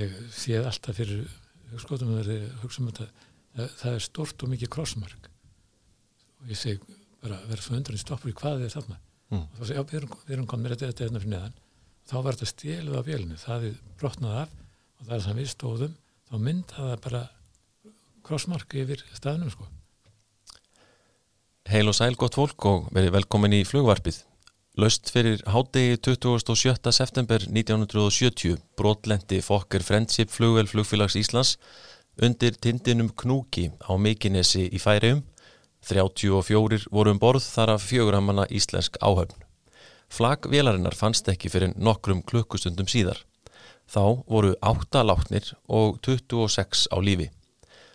ég séð alltaf fyrir þegar ég hugsa um þetta. Það, það er stort og mikið krossmark. Og ég segi bara verður svo undan í stoppur í hvað er þarna? Mm. og þá segi ég, já, við erum, við erum komin með þetta þetta hérna fyrir neðan. Þá var þetta stélið á vélinu það er brotnað af og það er sem við stóðum. Þá myndaði það bara krossmark yfir staðnum sko. Heil og sæl gott fólk og verið velkomin í flugvarpið. Laust fyrir hádegi 27. september 1970 brotlendi Fokker Friendship flugvel flugfélags Íslands undir tindinum Knúki á Mikinesi í Færium. 34 voru um borð þar af fjöguramanna íslensk áhöfn. Flag vélarinnar fannst ekki fyrir nokkrum klukkustundum síðar. Þá voru 8 látnir og 26 á lífi.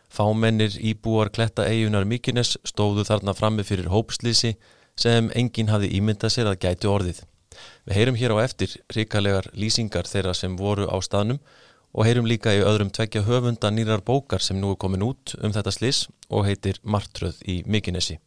Fámennir íbúar kletta eigunar Mikines stóðu þarna frammi fyrir hópslýsi sem enginn hafði ímyndað sér að gæti orðið. Við heyrum hér á eftir ríkalegar lýsingar þeirra sem voru á staðnum og heyrum líka í öðrum tvekja höfunda nýrar bókar sem nú er komin út um þetta slís og heitir Martröð í Mikinesi.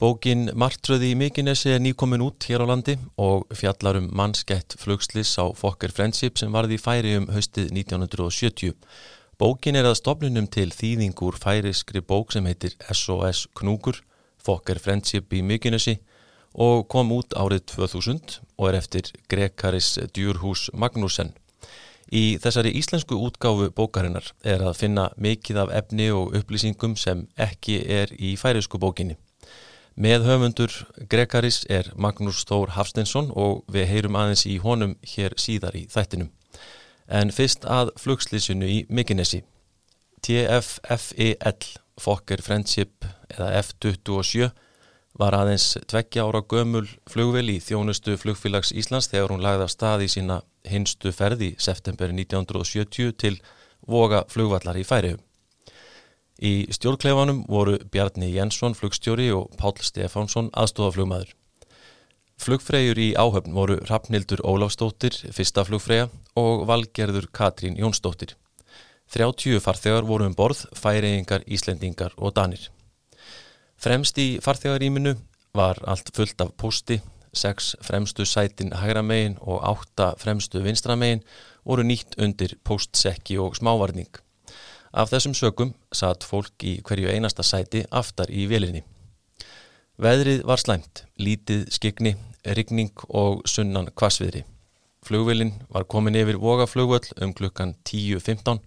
Bókin Martröði í Mikinesi er nýkomin út hér á landi og fjallar um mannskett flugslis á Fokker Friendship sem varði í færi um haustið 1970. Bókin er að stopnunum til þýðingur færiskri bók sem heitir SOS Knúkur, Fokker Friendship í Mikinesi og kom út árið 2000 og er eftir Grekaris Djurhús Magnúsen. Í þessari íslensku útgáfu bókarinnar er að finna mikið af efni og upplýsingum sem ekki er í færisku bókinni. Með höfundur Grekaris er Magnús Þór Hafstensson og við heyrum aðeins í honum hér síðar í þættinum. En fyrst að flugslýsinu í Mikinesi. TFFEL, Fokker Friendship eða F27, var aðeins tveggja ára gömul flugvel í þjónustu flugfélags Íslands þegar hún lagði af stað í sína hinstu ferði september 1970 til Voga flugvallar í Færiðum. Í stjórnklefanum voru Bjarni Jensson flugstjóri og Pál Stefánsson aðstofaflugmaður. Flugfreyjur í áhöfn voru Rappnildur Ólafstóttir, fyrsta flugfreyja og Valgerður Katrín Jónsdóttir. 30 farþegar voru um borð, færeyingar, íslendingar og danir. Fremst í farþegaríminu var allt fullt af posti, 6 fremstu sætin hægra megin og 8 fremstu vinstra megin voru nýtt undir postsekki og smávarning. Af þessum sökum satt fólk í hverju einasta sæti aftar í vélinni. Veðrið var slæmt, lítið skikni, rigning og sunnan kvasviðri. Flugvélinn var komin yfir vogaflugvöll um klukkan 10.15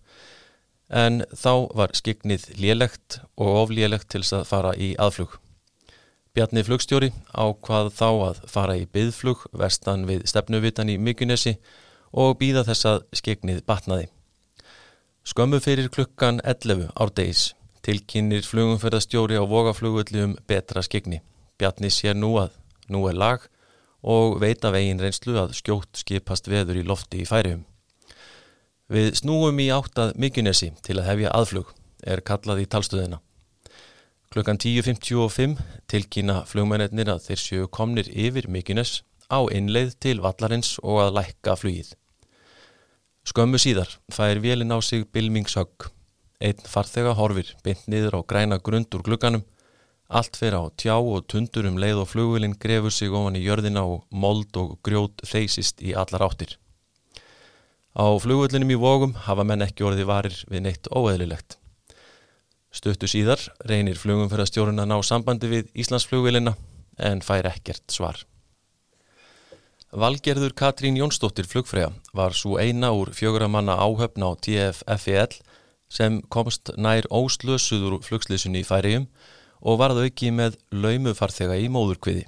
en þá var skiknið lélegt og oflélegt til þess að fara í aðflug. Bjarni flugstjóri ákvað þá að fara í byðflug vestan við stefnuvitan í Mykunesi og býða þess að skiknið batnaði. Skömmu fyrir klukkan 11 árdegis tilkynir flugumferðastjóri á vogaflugulli um betra skegni. Bjarni sér nú að nú er lag og veit af eigin reynslu að skjótt skipast veður í lofti í færium. Við snúum í áttað Mykunesi til að hefja aðflug, er kallað í talstöðina. Klukkan 10.55 tilkynna flugmennir að þeir séu komnir yfir Mykunes á innleið til vallarins og að lækka flugið. Skömmu síðar fær vélin á sig bilmingshögg. Einn farþega horfir beint niður á græna grund úr glugganum. Allt fer á tjá og tundur um leið og flugvélin grefur sig ofan í jörðina og mold og grjót þeysist í allar áttir. Á flugvöldinum í vógum hafa menn ekki orðið varir við neitt óeðlilegt. Stuttu síðar reynir flugumferðarstjórun að ná sambandi við Íslandsflugvélina en fær ekkert svar. Valgerður Katrín Jónsdóttir flugfræja var svo eina úr fjöguramanna áhöfn á TFFEL sem komst nær óslösuður flugslýsunni í færiðum og varð auki með laumufarþega í móðurkviði.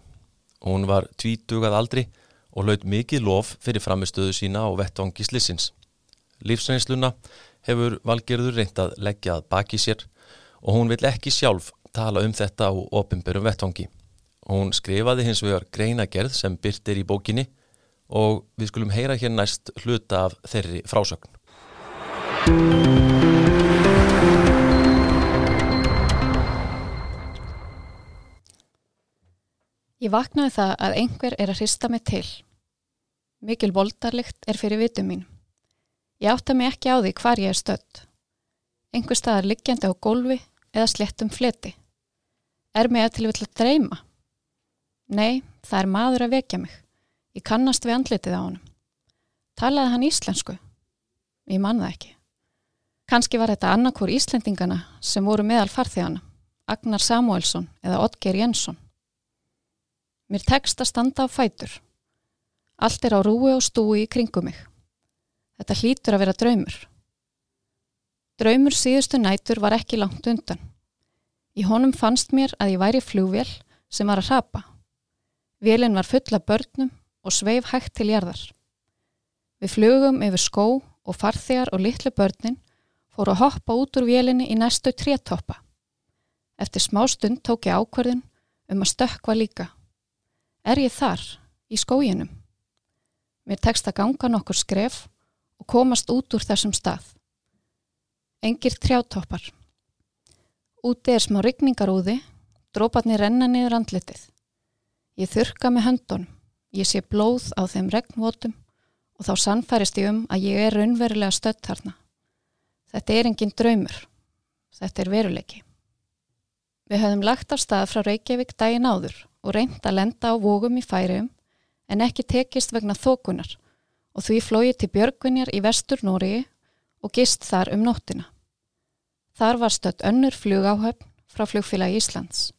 Hún var tvítugað aldri og hlaut mikið lof fyrir framistöðu sína á vettvangi slissins. Lífsreynsluna hefur Valgerður reynd að leggja að baki sér og hún vill ekki sjálf tala um þetta á opimberum vettvangi. Hún skrifaði hins vegar greinagerð sem byrt er í bókinni og við skulum heyra hér næst hluta af þeirri frásögn. Ég vaknaði það að einhver er að hrista mig til. Mikil voldarlikt er fyrir vitum mín. Ég átta mig ekki á því hvar ég er stödd. Einhver staðar liggjandi á gólfi eða slettum fleti. Er mig að til vill að dreyma? Nei, það er maður að vekja mig. Ég kannast við andlitið á honum. Talaði hann íslensku? Ég man það ekki. Kanski var þetta annarkur Íslendingana sem voru meðal farþegana, Agnar Samuelsson eða Otger Jensson. Mér tekst að standa á fætur. Allt er á rúi og stúi í kringum mig. Þetta hlýtur að vera draumur. Draumur síðustu nætur var ekki langt undan. Í honum fannst mér að ég væri flugvél sem var að rapa. Vélinn var fulla börnum og sveif hægt til jarðar. Við flugum yfir skó og farþegar og litlu börnin fóru að hoppa út úr vélinni í næstu trétoppa. Eftir smá stund tók ég ákverðin um að stökkva líka. Er ég þar, í skóginum? Mér tekst að ganga nokkur skref og komast út úr þessum stað. Engir trjátoppar. Úti er smá rigningarúði, dróparnir renna niður andlitið. Ég þurka með höndunum, ég sé blóð á þeim regnvotum og þá sannfærist ég um að ég er raunverulega stött þarna. Þetta er engin draumur, þetta er veruleiki. Við höfum lagt af stað frá Reykjavík daginn áður og reynd að lenda á vógum í færium en ekki tekist vegna þókunar og því flóið til Björgvinjar í vestur Nóri og gist þar um nóttina. Þar var stött önnur flugáhöfn frá flugfélagi Íslands.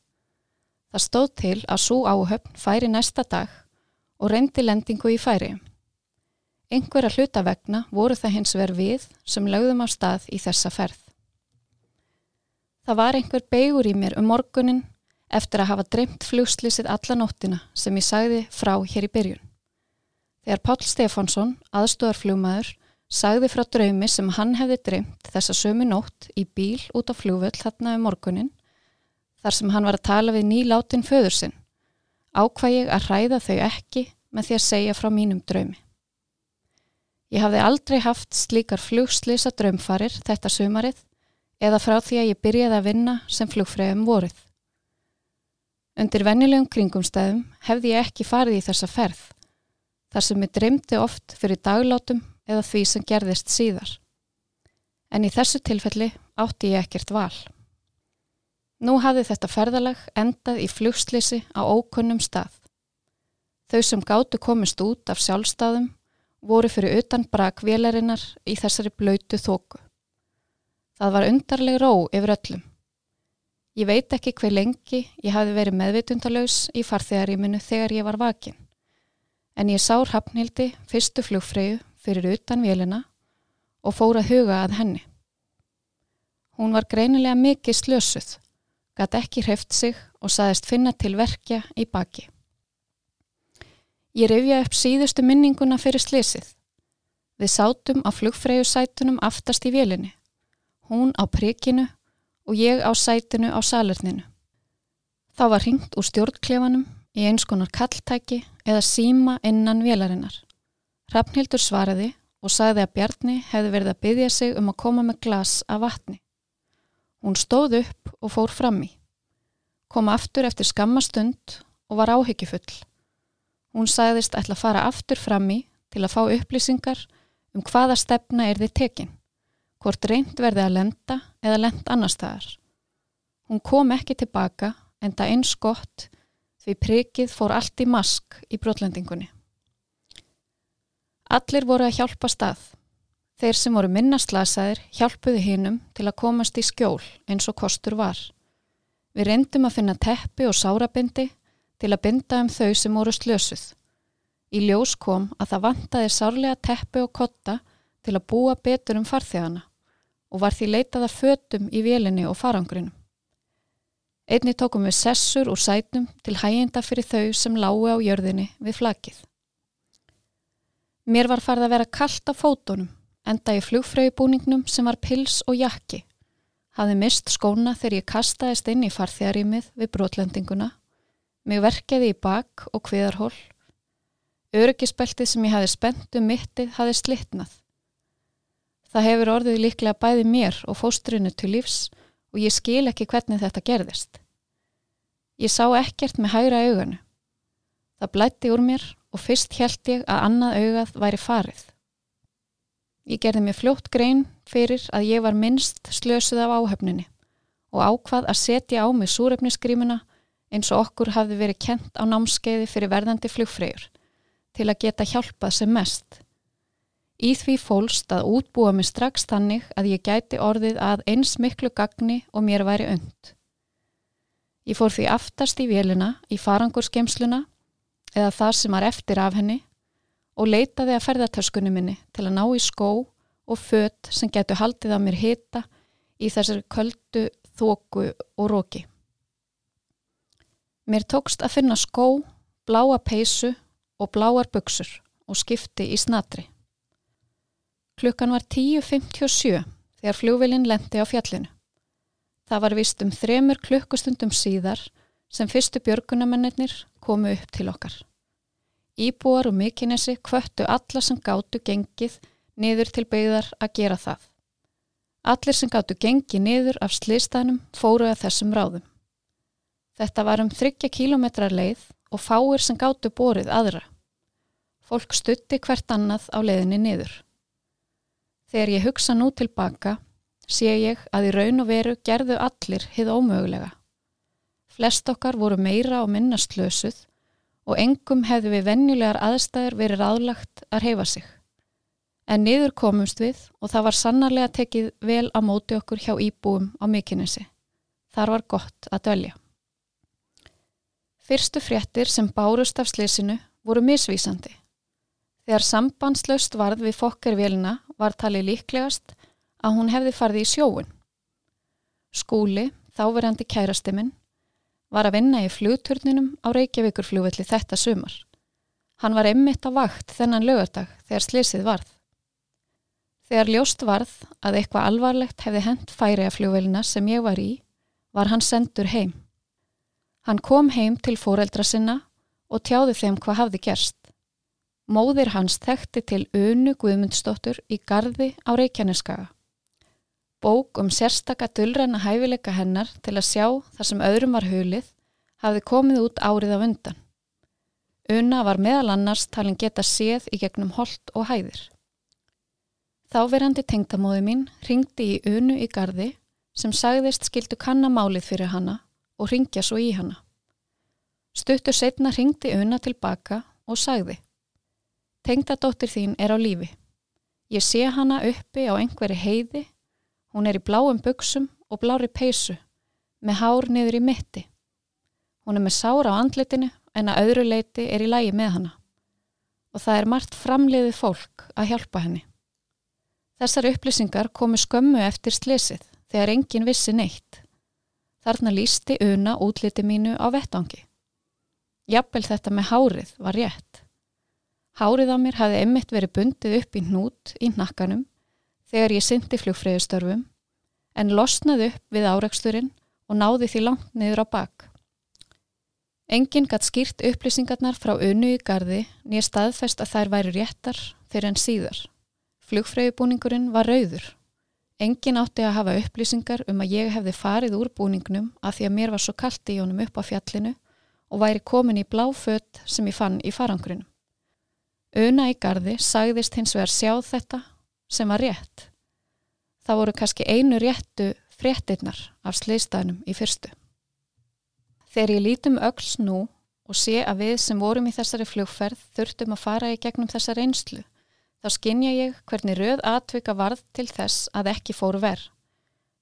Það stóð til að svo áhöfn færi næsta dag og reyndi lendingu í færi. Einhverja hluta vegna voru það hins verð við sem lögðum á stað í þessa ferð. Það var einhver beigur í mér um morgunin eftir að hafa dreymt flugslýsið alla nóttina sem ég sagði frá hér í byrjun. Þegar Pál Stefánsson, aðstóðarflugmaður, sagði frá draumi sem hann hefði dreymt þessa sömu nótt í bíl út á flugvöld þarna um morgunin, þar sem hann var að tala við nýláttinn föður sinn, ákvað ég að hræða þau ekki með því að segja frá mínum draumi. Ég hafði aldrei haft slíkar flugslýsa draumfarir þetta sömarið eða frá því að ég byrjaði að vinna sem flugfræðum vorið. Undir vennilegum kringumstæðum hefði ég ekki farið í þessa ferð þar sem ég dreymdi oft fyrir daglátum eða því sem gerðist síðar. En í þessu tilfelli átti ég ekkert val. Nú hafði þetta ferðalag endað í flugslýsi á ókunnum stað. Þau sem gáttu komist út af sjálfstæðum voru fyrir utan brakvélarinnar í þessari blöytu þóku. Það var undarleg ró yfir öllum. Ég veit ekki hver lengi ég hafi verið meðvitundalös í farþegaríminu þegar ég var vakin en ég sá Hrafnhildi fyrstu flugfreyju fyrir utan vélina og fór að huga að henni. Hún var greinilega mikið slösuð, gæti ekki hreft sig og saðist finna til verkja í baki. Ég rifja upp síðustu minninguna fyrir slesið. Við sátum á flugfreyju sætunum aftast í vélinni, hún á prikinu og ég á sætinu á salerninu. Þá var ringt úr stjórnklefanum í eins konar kalltæki eða síma innan vélarinnar. Hrafnhildur svaraði og sagði að Bjarni hefði verið að byggja sig um að koma með glas af vatni. Hún stóð upp og fór fram í. Kom aftur eftir skammastund og var áhyggjufull. Hún sagðist ætla að fara aftur fram í til að fá upplýsingar um hvaða stefna er þið tekin, hvort reynd verði að lenda eða lend annar staðar. Hún kom ekki tilbaka en það eins gott því prikið fór allt í mask í brotlendingunni. Allir voru að hjálpa stað. Þeir sem voru minnaslasaðir hjálpuði hinnum til að komast í skjól eins og kostur var. Við reyndum að finna teppi og sárabindi til að binda um þau sem voru slösuð. Í ljós kom að það vantaði sárlega teppi og kotta til að búa betur um farþegana og var því leitaða fötum í vélinni og farangrinum. Einni tókum við sessur úr sætum til hæginda fyrir þau sem lái á jörðinni við flakið. Mér var farið að vera kallt á fótonum, enda í flugfröybúningnum sem var pils og jakki. Hafði mist skóna þegar ég kastaðist inn í farþjarímið við brotlendinguna, mig verkeði í bak og kviðarhól. Öryggisbeltið sem ég hafi spennt um mittið hafi slittnað. Það hefur orðið líklega bæði mér og fóstrinu til lífs og ég skil ekki hvernig þetta gerðist. Ég sá ekkert með hægra auganu. Það blætti úr mér og fyrst held ég að annað augað væri farið. Ég gerði mér fljótt grein fyrir að ég var minnst slösuð af áhöfninni og ákvað að setja á mig súrefnisgrímuna eins og okkur hafði verið kent á námskeiði fyrir verðandi flugfreyjur til að geta hjálpað sem mest. Í því fólst að útbúa mig strax þannig að ég gæti orðið að eins miklu gagni og mér væri und. Ég fór því aftast í vélina í farangurskemsluna eða það sem var eftir af henni og leitaði að ferðartöskunni minni til að ná í skó og fött sem getur haldið á mér hita í þessari köldu, þóku og róki. Mér tókst að finna skó, bláa peysu og bláar buksur og skipti í snatri. Klukkan var 10.57 þegar fljóvilinn lendi á fjallinu. Það var vist um þremur klukkustundum síðar sem fyrstu björgunamennir komu upp til okkar. Íbúar og mikinnesi kvöttu alla sem gáttu gengið niður til beigðar að gera það. Allir sem gáttu gengið niður af sliðstænum fóru að þessum ráðum. Þetta var um þryggja kílometrar leið og fáir sem gáttu borið aðra. Fólk stutti hvert annað á leiðinni niður. Þegar ég hugsa nú tilbaka, sé ég að í raun og veru gerðu allir hið ómögulega. Flest okkar voru meira og minna slösuð og engum hefðu við venjulegar aðstæður verið ráðlagt að reyfa sig. En niður komumst við og það var sannarlega tekið vel á móti okkur hjá íbúum á mikinnesi. Þar var gott að dölja. Fyrstu fréttir sem bárust af slísinu voru misvísandi. Þegar sambandslaust varð við fokkervélina var talið líklegast að hún hefði farið í sjóun. Skúli, þáverandi kærastiminn, var að vinna í flugturninum á Reykjavíkurflugvelli þetta sumar. Hann var emmitt á vakt þennan lögardag þegar slísið varð. Þegar ljóst varð að eitthvað alvarlegt hefði hent færi að flugvelina sem ég var í, var hann sendur heim. Hann kom heim til fóreldra sinna og tjáði þeim hvað hafði gerst. Móðir hans þekkti til Unu Guðmundsdóttur í Garði á Reykjaneskaga. Bók um sérstaka dullræna hæfileika hennar til að sjá þar sem öðrum var hulið hafði komið út árið af undan. Una var meðal annars talin geta séð í gegnum holt og hæðir. Þáverandi tengdamóði mín ringdi í Unu í Garði sem sagðist skildu kannamálið fyrir hanna og ringja svo í hanna. Stuttur setna ringdi Una tilbaka og sagði Tengdadóttir þín er á lífi. Ég sé hana uppi á einhverju heiði, hún er í bláum buksum og blári peysu, með hár niður í mitti. Hún er með sára á andlitinu en að öðru leiti er í lægi með hana. Og það er margt framliðið fólk að hjálpa henni. Þessar upplýsingar komu skömmu eftir slesið þegar engin vissi neitt. Þarna lísti una útliti mínu á vettangi. Jafnvel þetta með hárið var rétt. Hárið á mér hafði emmitt verið bundið upp í hnút í nakkanum þegar ég syndi flugfræðustörfum en losnaði upp við áreiksturinn og náði því langt niður á bak. Engin gatt skýrt upplýsingarnar frá unnu í gardi nýja staðfest að þær væri réttar fyrir en síðar. Flugfræðubúningurinn var rauður. Engin átti að hafa upplýsingar um að ég hefði farið úr búningnum að því að mér var svo kallt í honum upp á fjallinu og væri komin í bláfött sem ég fann í farangrinum. Una í gardi sagðist hins vegar sjá þetta sem var rétt. Það voru kannski einu réttu fréttinnar af sleistaðnum í fyrstu. Þegar ég lítum öll nú og sé að við sem vorum í þessari flugferð þurftum að fara í gegnum þessa reynslu, þá skinja ég hvernig röð atvika varð til þess að ekki fóru verð.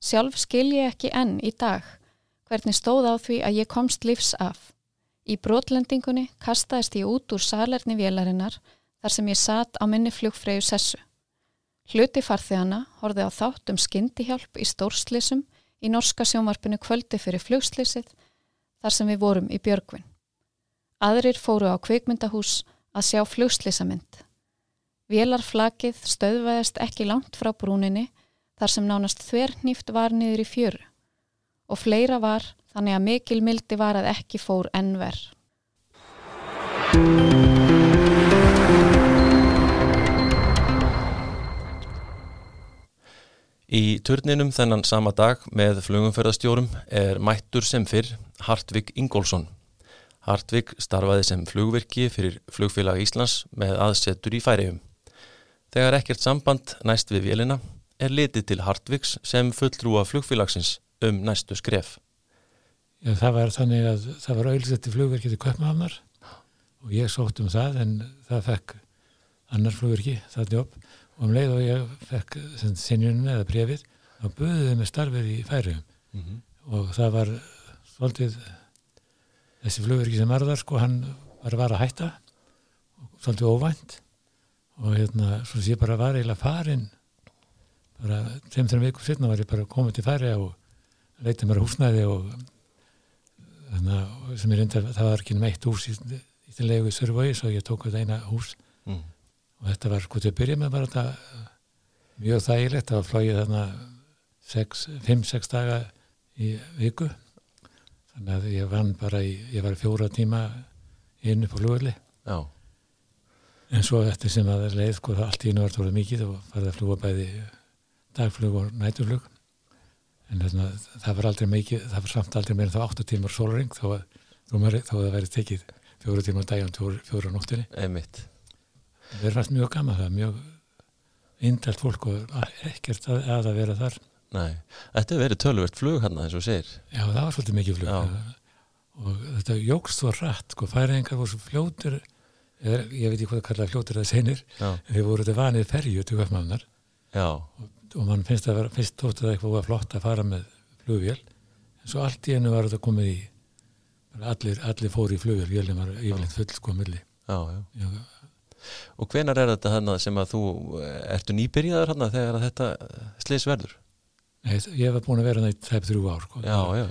Sjálf skil ég ekki enn í dag hvernig stóð á því að ég komst lífs af. Í brotlendingunni kastaðist ég út úr salerni vélarinnar þar sem ég satt á minni flugfreyju sessu. Hluti farþegana horfið á þátt um skyndihjálp í stórslisum í norska sjónvarpinu kvöldi fyrir flugslisið þar sem við vorum í Björgvin. Aðrir fóru á kveikmyndahús að sjá flugslisamynd. Vélarflakið stöðvæðist ekki langt frá brúninni þar sem nánast þvernýft var niður í fjöru og fleira var þannig að mikil mildi var að ekki fór ennver. Í turninum þennan sama dag með flugumferðarstjórum er mættur sem fyrr Hartvig Ingólfsson. Hartvig starfaði sem flugvirki fyrir flugfélag Íslands með aðsetur í færiðum. Þegar ekkert samband næst við vélina er litið til Hartviks sem fullrúa flugfélagsins um næstu skref. Já, það var þannig að það var auðvitað flugverki til Köpmahafnar og ég sótt um það en það fekk annar flugverki, það jobb og um leið og ég fekk sinjunum eða brefið þá buðuði með starfið í færiðum Mm -hmm. og það var svolítið þessi flugverki sem var þar sko hann var, var að hætta og svolítið óvænt og hérna svo sé bara var eiginlega farin bara þeim þeim vikum setna var ég bara komið til færi og leitið mér húsnæði og þannig að sem ég reyndi að það var ekki um eitt hús í, í til leiðu í Sörfói svo ég tók þetta eina hús. Og þetta var sko til að byrja með bara þetta uh, mjög þægilegt. Það var flóið þarna 5-6 daga í viku. Þannig að ég vann bara í, ég var fjóra tíma inn upp á flugulli Já, en svo eftir sem að leið sko það allt í einu var tóra mikið og farið að fljúa bæði dagflug og nætuflug en þarna, það var aldrei mikið það var samt aldrei meira en þá 8 tímar að, þó að, þó að það væri tekið fjóra tímar daginn, fjóra, fjóra nóttinni einmitt. Það er fast mjög gaman það, mjög indelt fólk og ekkert að, að að vera þar. Nei, þetta hefur verið töluvert flug hann eins og þú segir. Já, það var svolítið mikið flug. Já. og þetta jógst svo rætt sko, færingar voru svo fljótur eða, ég veit ekki hvað það kallaði fljótur eða senir en þeir voru þetta vanið ferju til Vöfmannar já, og mann finnst að vera, fyrst tótt að eitthvað var flott að fara með flugvél en svo allt í hennu var þetta komið í allir, allir fóru í flugvél vélum var yfirleitt full sko milli. Já, já. Já, Og hvenar er þetta hann sem að þú, eh, ertu nýbyrjaður hann þegar að þetta slis verður? nei, ég var búin að vera það í tæp þrjú ár sko, Já, já,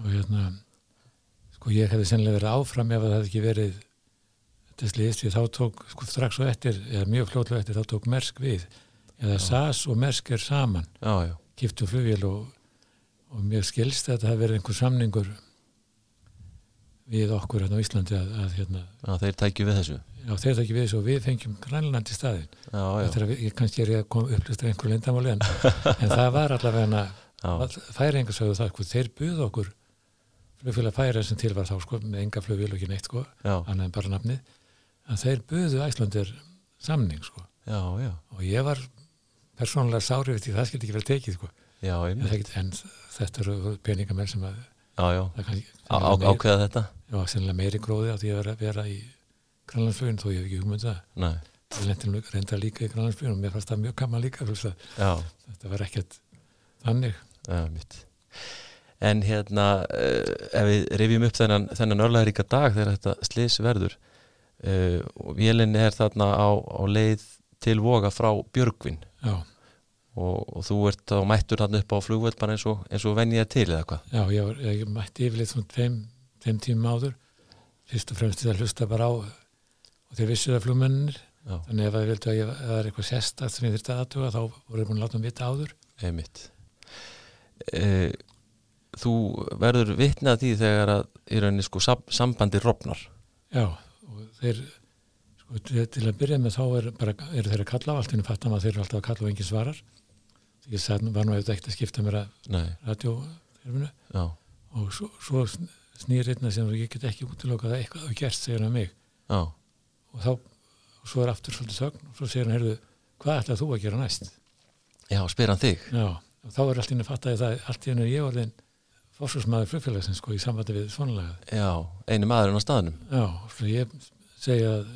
og hérna sko ég hefði sennilega verið áfram ef það hefði ekki verið þetta slýðist því þá tók sko strax og eftir eða mjög fljótlega eftir þá tók Mersk við. Eða SAS og Mersk er saman. Já, já, kiptu flugvél og, og mjög skilst að hefði verið einhver samningur við okkur hérna á Íslandi að, að hérna, já, þeir tækju við þessu. Þeir það ekki við og við fengjum Grænland í staðin Já, já, Þetta að ég kannski er ég að koma upplustra einhver lindamáli en, en það var allavega færingar sögðu það, sko, þeir buðu okkur flugfélag færa sem til var þá sko, með enga flugvél og ekki neitt sko, annað en bara nafnið að þeir buðu Æslandir samning sko. já, og ég var persónulega sári við því það skildi ekki vel tekið sko. já, en, en þetta eru peningamenn sem að á, á, ákveða þetta? já, sennilega meiri gróði á því að vera, vera í grænlandsflugin þó ég hef ekki hugmynd það. Nei, ég lendi reynda líka í grænlandsflugin og mér fannst það mjög gaman líka þetta var ekkert þannig. Já. En hérna, uh, ef við rifjum upp þennan, þennan örlæðaríka dag þegar þetta slis verður uh, og vélinn er þarna á, á leið til voga frá Björgvin. Já, og, og þú ert þá mættur þarna upp á flugvöld bara eins og, og venjið til eða hvað? já ég, ég mætti yfirleitt svona tveim, tímum áður. Fyrst og fremst til að hlusta bara á og þeir vissu það flugmennir þannig ef það vildu að ég, það er eitthvað sérstakt sem ég þurfti að aðtuga þá voru ég búin að láta um vita áður. Einmitt. Uh, þú verður vitnað því þegar að í rauninni sko sam, sambandi rofnar. já, og þeir sko, til, að byrja með þá er bara, eru þeir að kalla á allt en fattum að þeir eru alltaf að kalla og enginn svarar. Því ég sagði, var nú eitthvað ekkert að skipta mér að já, og svo, svo snýr einna sem ég get ekki útilokað að eitthvað hafi gerst, segir hann mig. Já, og þá, og svo er aftur svolítið þögn og svo segir hann, heyrðu, hvað ætlað þú að gera næst? já, spyr hann þig. Já, og þá er allt í henni að fatta ég það, allt í henni er ég orðin fórsvarsmaður flugfélagsins, sko, í sambandi við svonlega. Já, einu maðurinn á staðnum. Já, svo ég segja að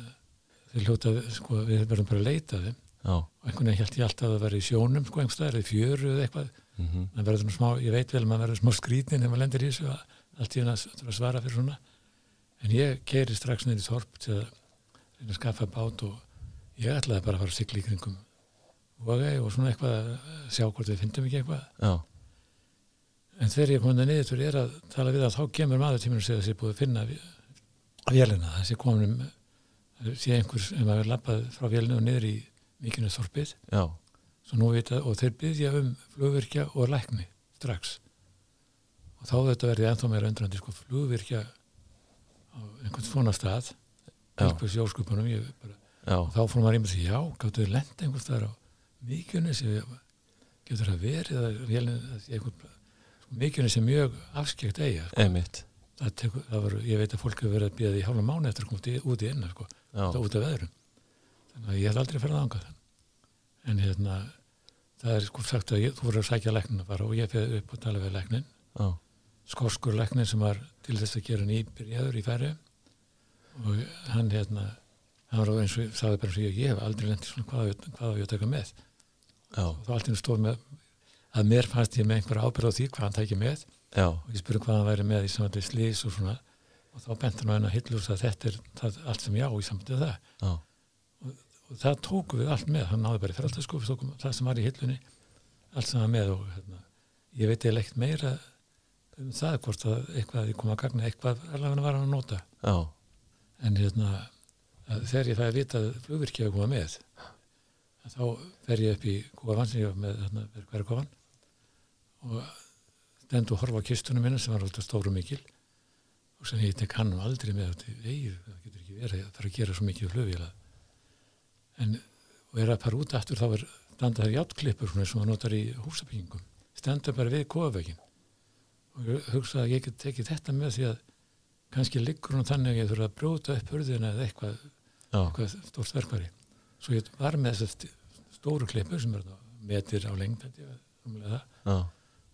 þeir hljóta, sko, við verðum bara að leita að þeim Já, og einhvern veginn held ég alltaf að vera í sjónum, sko, einhverstaðar, í fjöru eða eitthvað, mm maður verður smá, ég veit vel, maður verður smá skrítin þegar maður lendir í þessu að allt í henni að að svara fyrir svona, en ég keiri strax í þorp til að reyna að skaffa bát og ég ætlaði bara að fara að sigla í kringum Vogæ og svona eitthvað að sjá hvort við fyndum ekki eitthvað. Já, En þegar ég kom það niður til er að tala við að þá kemur maður tímur það sé búið að finna vélina, sé komin um, sé einhvers um að vera lappað frá vélina og niður í mikinu þorpið. Já, svo nú vita, og þeir byggja um flugvirkja og lækni strax. Og þá þetta verði ennþá meira undrandi sko flugvirkja á einhvern svona stað Bara, já, og þá fór maður í að segja, já, gáttu þið lenda einhvers staðar á mikjunni sem getur verið að sé einhvern mikjunni sem mjög afskekt eiga sko. einmitt. það tekur, það var, ég veit að fólk hefur verið að býða því hálfa mánu eftir að koma út í- út í innar sko, það út af veðrum þannig að ég hef aldrei ferðað ánga þann en hérna það er sko sagt að ég, þú voru að sækja læknin að fara og ég fyrir upp að tala við læknin já, skórskur læknin sem var til þess að gera nýbyrjaður í færi og hann hérna hann var eins og sagði bara eins og ég ég hef aldrei lendið svona hvað hvað ég að taka með. Já, og þá allt í einu stóð með að mér fannst ég með einhver ábyrð á því hvað hann tæki með. Já, og ég spurði hvað hann væri með í samvæntið slís og svona. Og þá benti hann á hennar hillur að þetta er það, allt sem ég á í samvæntið það. Já, og það tóku við allt með, hann náði bara fyrir tókum það sem var í hillunni allt sem var með og hérna, ég veit eða ekkert meira um það hvort að eitthvað ég kom að gagna eitthvað allavega var hann að nota. Já, en hérna þegar ég fæði að vita að flugvirkja að koma með þá fer ég upp í kofan sem ég var með hérna, hverja kofan og stend og horfa á kistunum minna sem var alltaf stóru mikil og sem ég hann aldrei með ei, það getur ekki verið að fara að gera svo mikið flugvila en og er að fara út aftur þá er standa þær játtklippur svona sem maður notar í húsabyggingum stenda bara við kofavegin og hugsa að ég get tekið þetta með því að kannski liggur hún þannig að ég þurfa að brjóta upp hurðina eða eitthvað, eitthvað stórt verkvari svo ég var með þessar st- stóru klippur sem er metir á lengd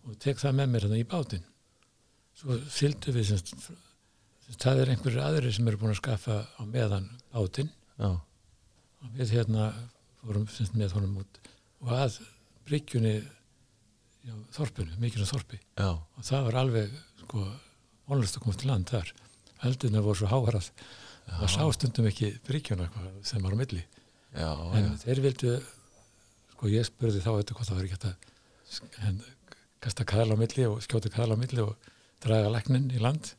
og tek það með mér í bátinn. Svo fylgdu við semst, semst, það er einhverjir aðrir sem eru búin að skaffa á meðan bátinn. Og við hérna fórum semst, með honum út og að bryggjunni þorpinu, mikilvæg þorpi. Já, og það var alveg sko vonlust að komast til land þar eldurna voru svo háar að það sá stundum ekki eitthvað sem var á milli. Já, en já, þeir vildu sko ég spurði þá eitthvað hvað það var ekki en, kasta kaðal á milli og skjóta kaðal á milli og draga læknin í land.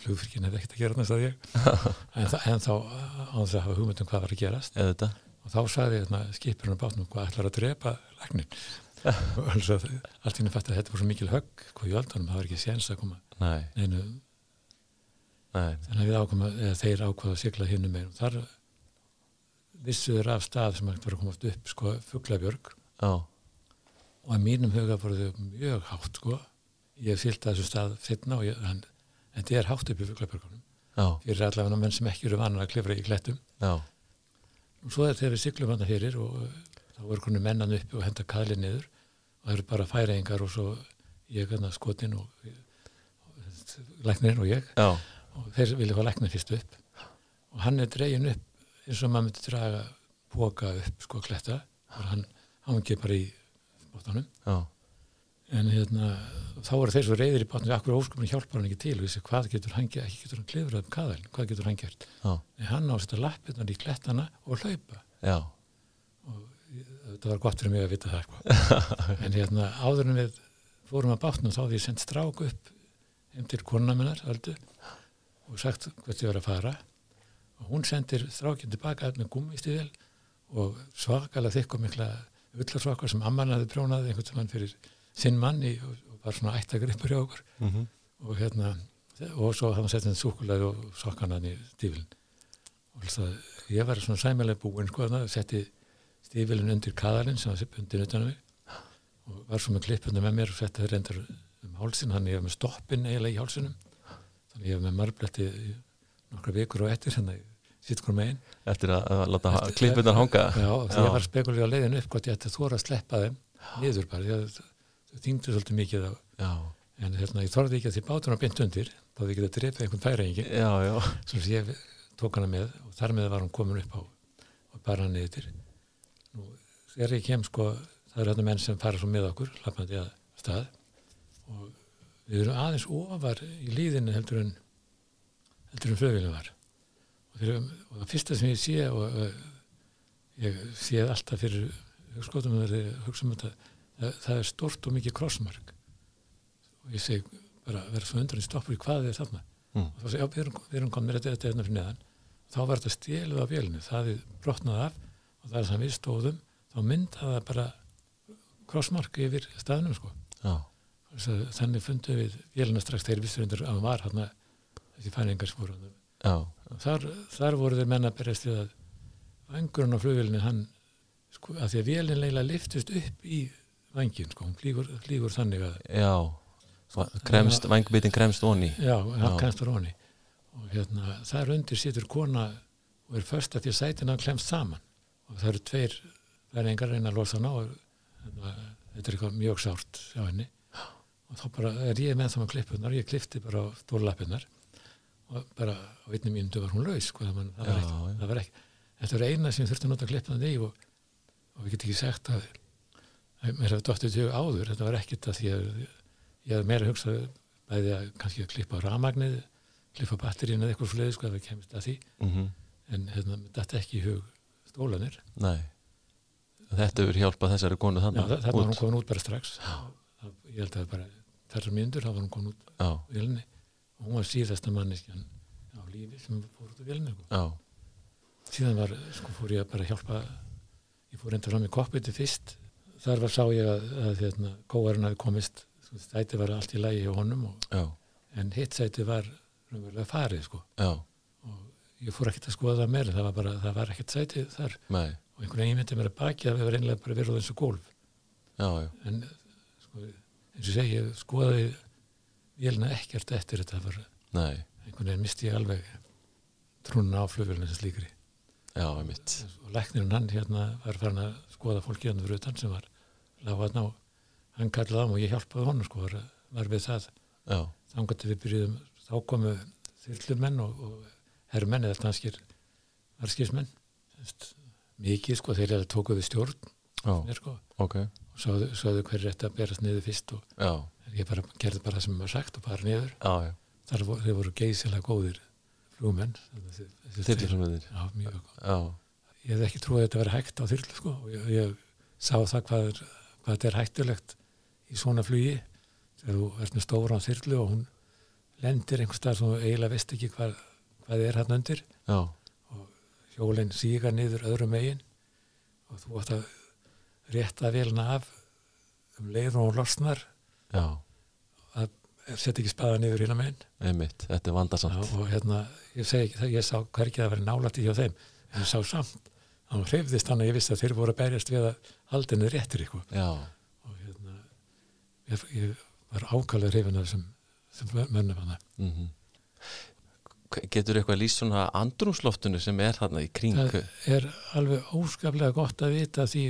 Flugfyrkin hefði ekkert að gera þess að ég. En, en þá á þess að hafa hugmyndum hvað var að gerast. Þetta, og þá sagði hérna, skipurinn á bátnum hvað ætlar að drepa læknin og allt inni fatt að þetta var svo mikil högg hvað í öldunum, það var ekki séns að koma nei, neinu, nei, þannig að eða þeir ákvaða að sigla hinnum megin. Og þar vissuður af stað sem var að komast upp sko fuglabjörg. Já, og að mínum huga voru þau mjög hátt sko. Ég fylgta þessu stað og ég, hann, þetta er hátt upp í fuglabjörgunum. Já, fyrir allavega menn sem ekki eru vanar að klifra í klettum. Já, og svo er þegar við siglum hann fyrir og uh, þá voru konum mennan uppi og henda kaðli niður og það eru bara færingar og svo ég hann skotin og, og læknirinn og ég. Já, og þeir vilja fá læknir fyrst upp. Og hann er dregin upp eins og maður myndi draga póka upp sko kletta. Og hann hangi bara í bóttanum en hérna þá voru þeir svo reyðir í bátnum akkur óskumni hjálpar hann ekki til? Vissi, hvað getur hann gert, ekki getur hann klifrað um kaðalinn hvað getur hann gert, en hann á að setja lappirnar í klettana og hlaupa. Já, þetta var gott fyrir mig að vita það sko. en hérna áður en við fórum að bátnum þá því ég sendt strák upp heim til konuna minnar Öldu, og sagt hvert ég var að fara. Og hún sendir strákinn tilbaka með gummistíðil og svakalega þykk og mikla ullarsvakar sem amman hafði prjónað einhvern tímann fyrir sinn manni og, og var svona ættagripur hjá okkur. Mhm, og hérna og svo hann sett henni súkulega og sokkanan í stífilin og að ég var svona sæmilega búinn sko þarna, setti stífilin undir kaðalinn sem var undir utan á mig og var svo með klippuna með mér og setti það reyndar um hálsin hann ég var með stoppin eiginlega í hálsinum. þannig ég var með marbletti nokkra vikur og eftir hérna sitt hvort megin. Eftir að, láta klippunar hanga. já, því ég var spekulið á leiðinu upp hvort ég ætti að þóra að sleppa þeim niður bara það þýngdi svolítið mikið á en hérna, ég þorði ekki að því bátur var beint undir þá því ekki að drepa einhvern færingi sem ég tók hana með og þar með var hún komin upp á og bara hann niður Nú, þegar ég kem sko það eru hérna menn sem fara svo með okkur lappandi að stað. Og við erum aðeins ofar í líðinu heldur en heldur en flögilin var. Og, þeir, og það fyrsta sem ég sé og uh, ég sé alltaf fyrir ég hugsa um það, það er stort og mikið krossmark. Og ég segi bara vera svo undan í stoppur í hvað er þarna? Mm. og þá segi, já, við erum, við erum komin með þetta, þetta hérna fyrir neðan. Þá var þetta stélið á vélinu það er brotnað af og það er sem við stóðum þá myndaði það bara krossmark yfir staðnum sko. já, þannig fundum við vélina strax þegar við strendur að hann var hann þessi fæningar sem voru þar, þar voru þeir menna að berjast við að vangurinn á flugvélinu hann sko, að því að vélinn leila liftust upp í vangin sko, hún flýgur, flýgur þannig að já. Va- kremst, vangbitin kremst onni Já, hann var honi og hérna, þar undir situr kona og er först að því að sætina klemst saman. Og það eru tveir verði engar reyna að losa hana og hérna, þetta er eitthvað mjög sárt hjá henni og þá bara er ég með það með klippunar, ég klifti bara á stórlappinnar og bara á einni mínundu var hún laus sko, það, það, var Já, ekki, já. það var ekki þetta var eina sem þurfti að nota klippunar í og, og við getum ekki sagt að, að mér hefði dóttið til áður. Þetta var ekkit að því að ég hefði meira hugsað bæði að kannski að klippa á ramagnið klippa batterín eða eitthvað fleði sko ef við kemist að því. Mm en hérna, þetta ekki í hug stólanir Nei. Þetta hefur hjálpað þessari konu Já, þannig þa- þarna var hún komin út bara strax. Það, ég held að bara þessar myndur þá var hún komin út á vélni og hún var síðasta manneskjan á lífi sem fór út á vélni sko. síðan var, sko, fór ég að bara hjálpa ég fór enda fram í koppiti fyrst. Þar var sá ég að, að hérna, kóarinn hafi komist stæti var allt í lagi hjá honum og, en hitt sæti var raunverulega farið sko. Já, ég fór ekkert að skoða það meira, það var bara, það var ekkert sæti þar. Nei, og einhvern veginn myndi mér að baki að við var einlega bara verið eins og gólf. Já, já, en sko, eins og ég skoðaði vélina ekkert eftir þetta var einhvern veginn misti ég alveg trúnna á flugvélina sem slíkri. Já, einmitt, og læknirinn hann hérna var farin að skoða fólki hann fyrir utan sem var lág hann á hann kallaði á mig og ég hjálpaði honum sko, var, var við það. Að við byrjuðum þá komu þyrlumenn og, og herrmenn eða danskir varskismenn mikið sko þeir eru að tóku við stjórn já, mér, sko, ok, og sáðu, sáðu hver er þetta að berast niður fyrst og já, ég bara, gerði bara það sem var sagt og bara niður. Já, þar voru, voru geysilega góðir góð. Já, ég hef ekki trúið að þetta verið hægt á þyrlu sko. Og ég, ég sá það hvað, er, hvað þetta er hættulegt í svona flugi. Þegar þú ert með stóra á þyrlu og hún lendir einhvers staðar sem þú eiginlega veist ekki hvað, hvað er hann undir. Já, hjólinn sígar niður öðrum megin. Og þú átt að rétta velna af um leið og hún losnar. Já, setja ekki spaða niður hérna megin. Einmitt, þetta er Já, vandasamt, og hérna, ég segi ekki það, ég sá hvergi að vera nálætti hjá þeim, en ég sá samt hann hreyfðist hann að ég vissi að þeir voru að berjast við að haldinu réttir ykkur já, og hérna ég, ég var ákvæmlega hreyfin af þessum, mönnum hann mhm. Getur eitthvað lýst svona andrúmsloftinu sem er þarna í kring? það er alveg óskaplega gott að vita því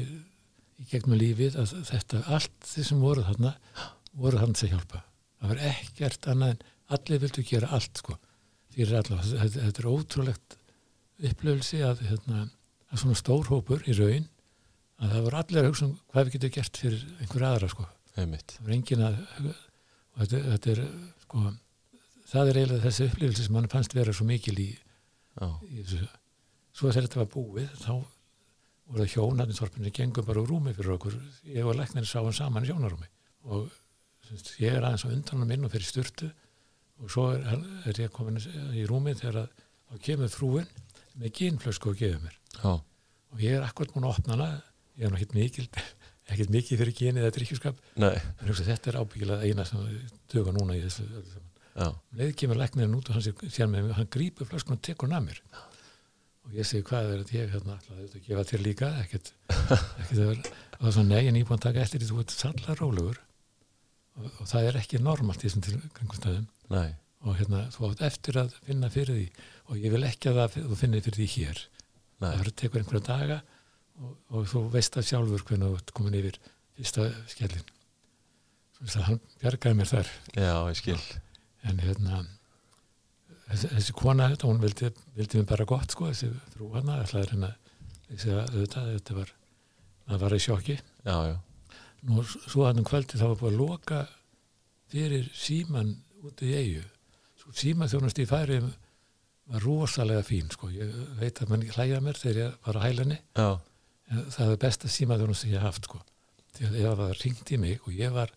í gegnum lífið að þetta, allt því sem voru þarna voru þarna til að hjálpa. Það var ekkert annað en allir vildu gera allt sko fyrir alla, þetta, þetta er ótrúlegt upplöflsi að, hérna, að svona stór hópur í raun að það voru allir að hugsa um hvað við getum gert fyrir einhver aðra sko. Einmitt, það var engin að þetta, þetta er sko það er eiginlega þessi upplifilsi sem mann fannst vera svo mikil í, í þessu. Svo þegar þetta var búið þá voru það hjón hann í þorpinu gengum bara úr rúmi fyrir okkur. Ég og læknirinn sáum saman í hjónarúmi. Og semst, ég er aðeins á undanum inn og fyrir styrtu og svo er, er ég komin í rúmi þegar að, þá kemur frúin með gínflösku og gefur mér. Já, og ég er akkurat múin að opna hana. Ég er ekkert mikil ekkert mikið fyrir gínið eða hugsa, þetta er ábyggilega eina sem duga núna í þessu já, Um leið kemur læknirinn út og hann hann grípur flöskun og tekur hann að mér og ég segi hvað er þetta ég hérna ætlaði auðvitað að gefa þér líka? Ekkert, ekkert að vera og það er svona nei en ég er búin að taka eftir því þú ert sallar rólegur. Og, og það er ekki normalt í þessum tilgangstæðum nei, og hérna þú átt eftir að finna fyrir því. Og ég vil ekki að það, þú finnir fyrir því hér. Nei, það tekur einhverja daga og, og þú veist það sjálfur hvernig þú ert komin yfir fyrsta skellin þess að hann bjargaði mér þar. Já, ég skil, en hérna þessi, kona þetta, hún vildi, vildi mér bara gott sko, þessi frú hana ætlaði hérna auðvitað, þetta var það var í sjokki. Já, já, nú svo hann um kvöldi þá var búið að loka fyrir síman úti í eigu svo síma þjónast í færi var rosalega fín sko, ég veit að mann hlæja mér þegar ég var á hælenni já, það er besta síma þjónast sem ég haft sko, ef það ringt í mig og ég var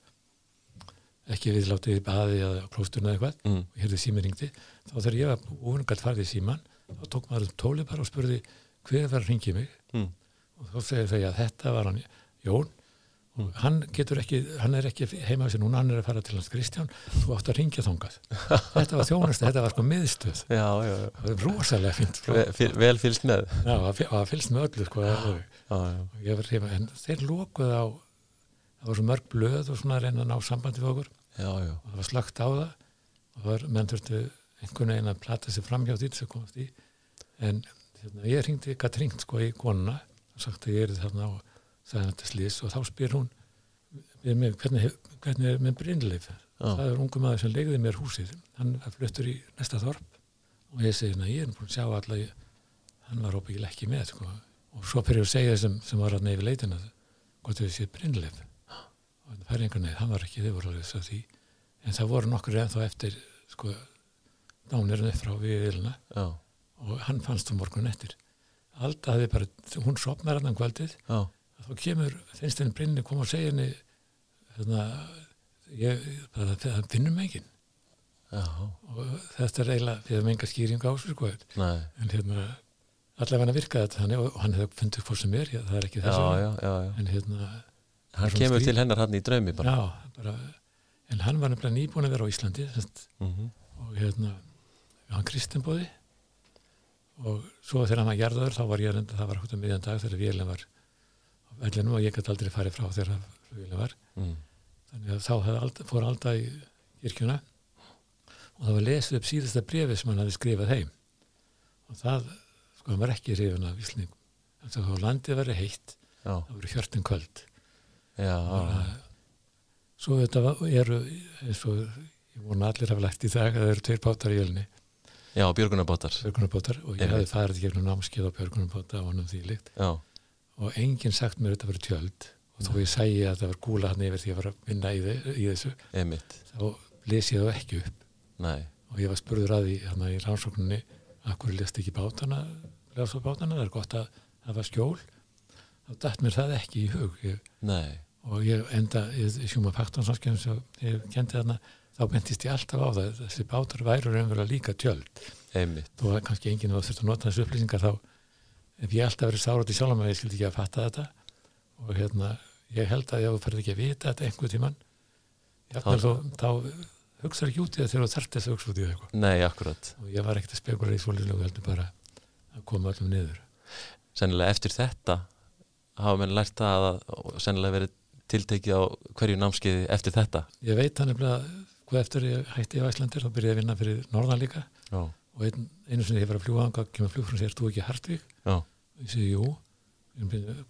ekki viðlátið í baði eða klósturna eða eitthvað. Mm, og hérði sími ringdi þá þegar ég var úrungat farið í síman þá tók maður um tólið bara og spurði hver var að ringi mig? Mm, og þá segir þau að þetta var hann Jón. Og hann getur ekki, hann er ekki heima sér núna, hann er að fara til hans Kristján. Þú átt að ringja þangað. Þetta var þjónast, þetta var sko miðstöð. Já, já, já. það var rosalega fint sko. Ve- fyl- vel fylgst með, já, að að fylgst með öllu sko, já, já, heima, en þeir lokuð á það var svo mörg blöð og svona að reyna að ná sambandi við okkur já, já, og það var slögt á það. Og var, menn þurftu einhvern veginn að plata sig fram hjá því sem komast í. En hérna, ég ringdi, gætt ringt sko í konuna. Og sagt að ég er þarna og sagði hann þetta slís og þá spyr hún mig, hvernig, hvernig er með Brynleif? Já. það er ungu maður sem legði mér húsið. Hann fluttur í næsta þorp. Og ég segi, "Nei, ég er búin að sjá alla hann var óbyggilega ekki með sko. og svo fyrir að segja sem, sem var að neyfi leitina hvort þau séð Brynleif. og það fær einhvern veginn, hann var ekki þau voru alveg svo því. En það voru nokkur ennþá eftir sko, dánirinn upp frá við vilna já, og hann fannst það morgun eftir. Alda hafði bara, hún sopnar hann kvöldið. Þá kemur, finnst henni Brynni koma og segja henni hérna, ég, bara, það finnum enginn. Já, og þetta er eiginlega, við hefum enga skýring á þessu sko, en hérna allavega hann virkaði þetta þannig og hann hefði fundið hvað sem er, það er ekki já, já. en hérna Hann kemur skrít- til hennar hann í draumi bara. já, bara, en hann var nefnilega nýbúin að vera á Íslandi semst, Mhm. og hérna hann kristinbóði og svo þegar hann var jarðaður þá var ég reynda, það var hótt um miðjan dag þegar vélinn var á vellinum og ég gæti aldrei farið frá þegar vélinn var. Mm. þannig að þá alda, fór Alda í kirkjuna. Og það var lesið upp síðasta brefi sem hann hefði skrifað heim. Og það, sko, hann var ekki hrifin af Íslendingum. En þá landið verið heitt Já, það voru hjörtin og svo þetta var, eru eins og ég vona allir hafa lægt í dag að það eru tveir bátar í jölni. Já, björgunarbátar. Og ég Einmitt. hefði farið gegnum námskeið á björgunarbáta og honum því líkt Já, og enginn sagt mér að þetta verið tjöld. Og þó ég sægi að það var gúla hann yfir því að var að vinna í, í þessu emitt, þá les ég það ekki upp. Nei, og ég var spurður að því hann í rannsókninni akkur lest ekki bátana lesa bátana, það er gott að hafa skjól þá dætt mér það ekki í hug. Ég, og ég enda í sjúma faktansáskjum sem ég kendi þarna þá bentist ég alltaf á það. Þessi bátar væru raunverulega líka tjöld. Þó að kannski enginn var þurft að nota þessu upplýsingar þá ef ég alltaf verið sárat í sjálfum að ég skildi ekki að fatta þetta. Og hérna ég held að ég farið ekki að vita þetta einhver tíman Þá- þá, hugsaður ekki út í það þegar þú þarft þess að hugsa út í það nei, akkurat. og ég var ekkert að spekula í svolítið heldur bara að koma öllum niður. Sennilega eftir þetta hafa menn lært það að og sennilega verið tiltekið á hverju námskeiði eftir þetta. ég veit hann nefnilega hvað eftir ég hætti í Æslandir þá byrjaði ég að vinna fyrir Norðan líka. Já, og ein, einu sinni ég var að fljúa þangað kemur fljúfrun sér, þú ekki Hartvík já, og ég segi, jú.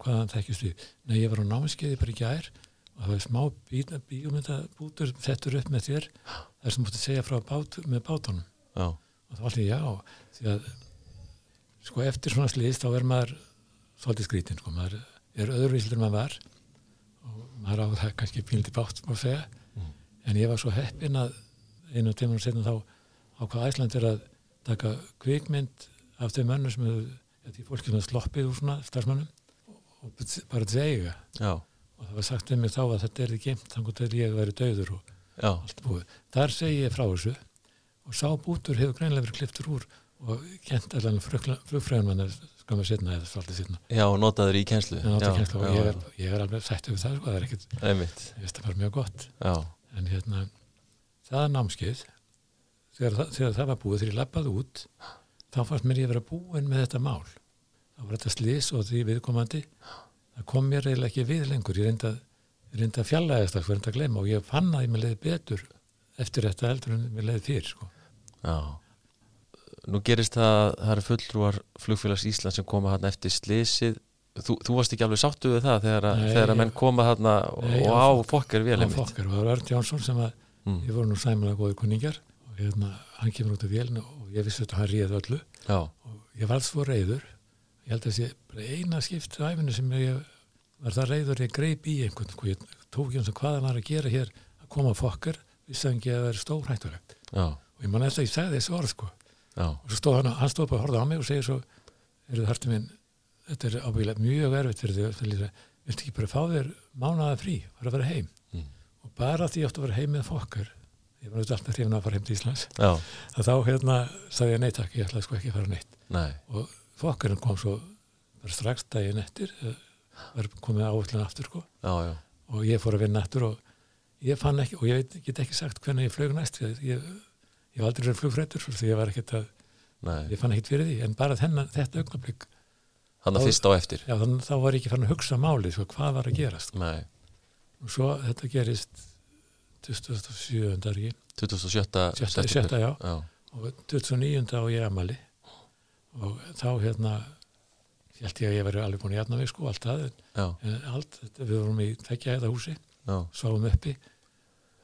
Hvaðan þekkist við nei, ég var á námskeiði bara ekki ær og það var smá bí- bíómyndabútur settur upp með þér. Þar sem mútti segja frá bát, með bátunum. Já, og þá allir já. Því að sko eftir svona slýðis þá er maður svolítið skrítin sko, maður er öðruvísildur en maður var. Og maður á það kannski pínlítið bátt má segja. Mm. en ég var svo heppinn að einu tímanum setna þá ákvað Æslandir að taka kvikmynd af þeim mönnum sem hefur því fólki sem hefur sloppið úr svona starfsmönnum og bara já, og það var sagt um mig þá að þetta er ekki þannig að ég væri döður og já, allt búið. Þar segi ég frá þessu. Og sá bútur hefur greinlega verið kliftur úr og kent allan flugfræðumann skamma setna eða svolítið setna. já, notaður í kenslu og ég er, ég er alveg sætt yfir það, sko, það er ekkert, ég veist það var mjög gott. já, En hérna, það er námskeið, þegar, það- þegar það var búið, þegar ég lappaði út, þá fannst mér ég vera búin með þetta mál. Það var þetta slís og því viðkomandi, það kom mér eiginlega ekki við lengur, ég reynda, reynda að fjallaðist það, reynda að gleyma og ég fann að ég með leið betur eftir þetta heldur en mér leið fyrir, sko. já. Nú gerist það að það eru fulltrúar flugfélags Ísland sem koma hann eftir slísið. Þú, þú varst ekki alveg sáttu við það þegar, að- Nei, þegar að ég- menn koma og Nei, á á fokkar vel á einmitt. fokkar og það var Örn Jónsson sem að Mm. ég voru nú sæmulega góði kunningar og hérna, hann kemur út af vélinu og ég vissi að hann réð öllu. Já, og ég var svo reyður ég held að sé bara eina skipt á æfinu sem ég var það reyður ég greip í einhvern sko, ég tók eins og hvað hann var að gera hér að koma á fokkar, vissi hann ekki að það er stórhættulegt. Já, og ég man eftir að ég sagði þessu orð sko já, og svo stóð hann, hann stóð bara að horfa á mig og segir svo er það minn, þetta er ábyggilega mjög erfitt fyrir því að lýsa, viltu ekki bara fá þér mánaða frí, fara að vera heim? Mm. og bara því ég átti að vera heim með fokkar ég var auðvitað alltaf hrifin að fara heim til Íslands að þá hérna sagði ég nei takk, ég ætlaði sko ekki að fara neitt. Nei, og fokkarinn kom svo bara strax daginn eftir eh, var komið áhullin aftur sko. Já, já, og ég fór að vinna aftur og ég fann ekki, og ég get ekki sagt hvernig ég flög næst ég, ég, ég var aldrei verið flugfrættur því ég var ekkert að, nei. ég fann ekkert fyrir því en bara þennan, þetta augnablik Hann að fyrst á eftir. já, þannig þá var ég ekki fann að hugsa málið sko, hvað var að gerast Nei, og svo þetta gerist 2007. ekki 27. Sjötta- september. sjötta, já. já. og 2009. á ég amali og þá hérna held ég að ég væri alveg búin í jafna mig sko, allt já, en allt, við vorum í tvekja þetta húsi, já, sváum uppi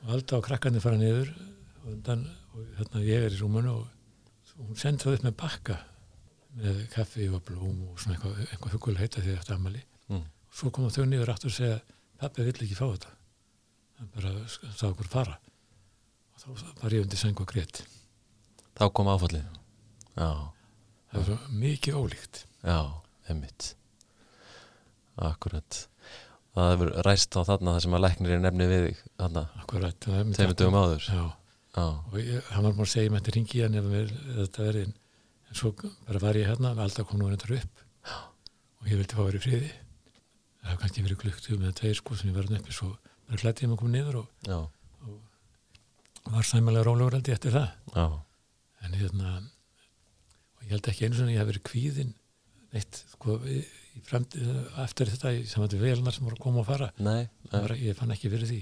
og alltaf krakkarnir fara niður undan, og hérna ég er í rúmunu og hún sendi það upp með bakka með kaffi og blóm og svona eitthvað, eitthvað hugul heita því þetta amali mm, svo koma þau niður aftur og segja pappi vill ekki fá þetta. Hann bara sá okkur fara. Og þá var ég undir sæng og grét. Þá kom áfallið. Já, það var svo mikið ólíkt. Já, emmitt akkurat. Það hefur ræst á þarna það sem að læknir er nefni við þarna, akkurat þetta. dögum áður. Já, og ég, hann var búin að segja mér þetta ringi hann ef þetta verið en svo bara var ég hérna alltaf kom nú þetta upp. Og ég vildi fá að vera í friði. Það hafði kannski verið klukktugum eða tveir sko sem ég verið uppi svo bara klætti ég mig að koma niður og já, var sæmilega rólegur ég eftir það. Já, en hérna og ég held ekki einu svona að ég hef verið kvíðin neitt sko í í framtíð eftir þetta í samvættu velunar sem voru að koma og fara. Nei, var, ég fann ekki fyrir því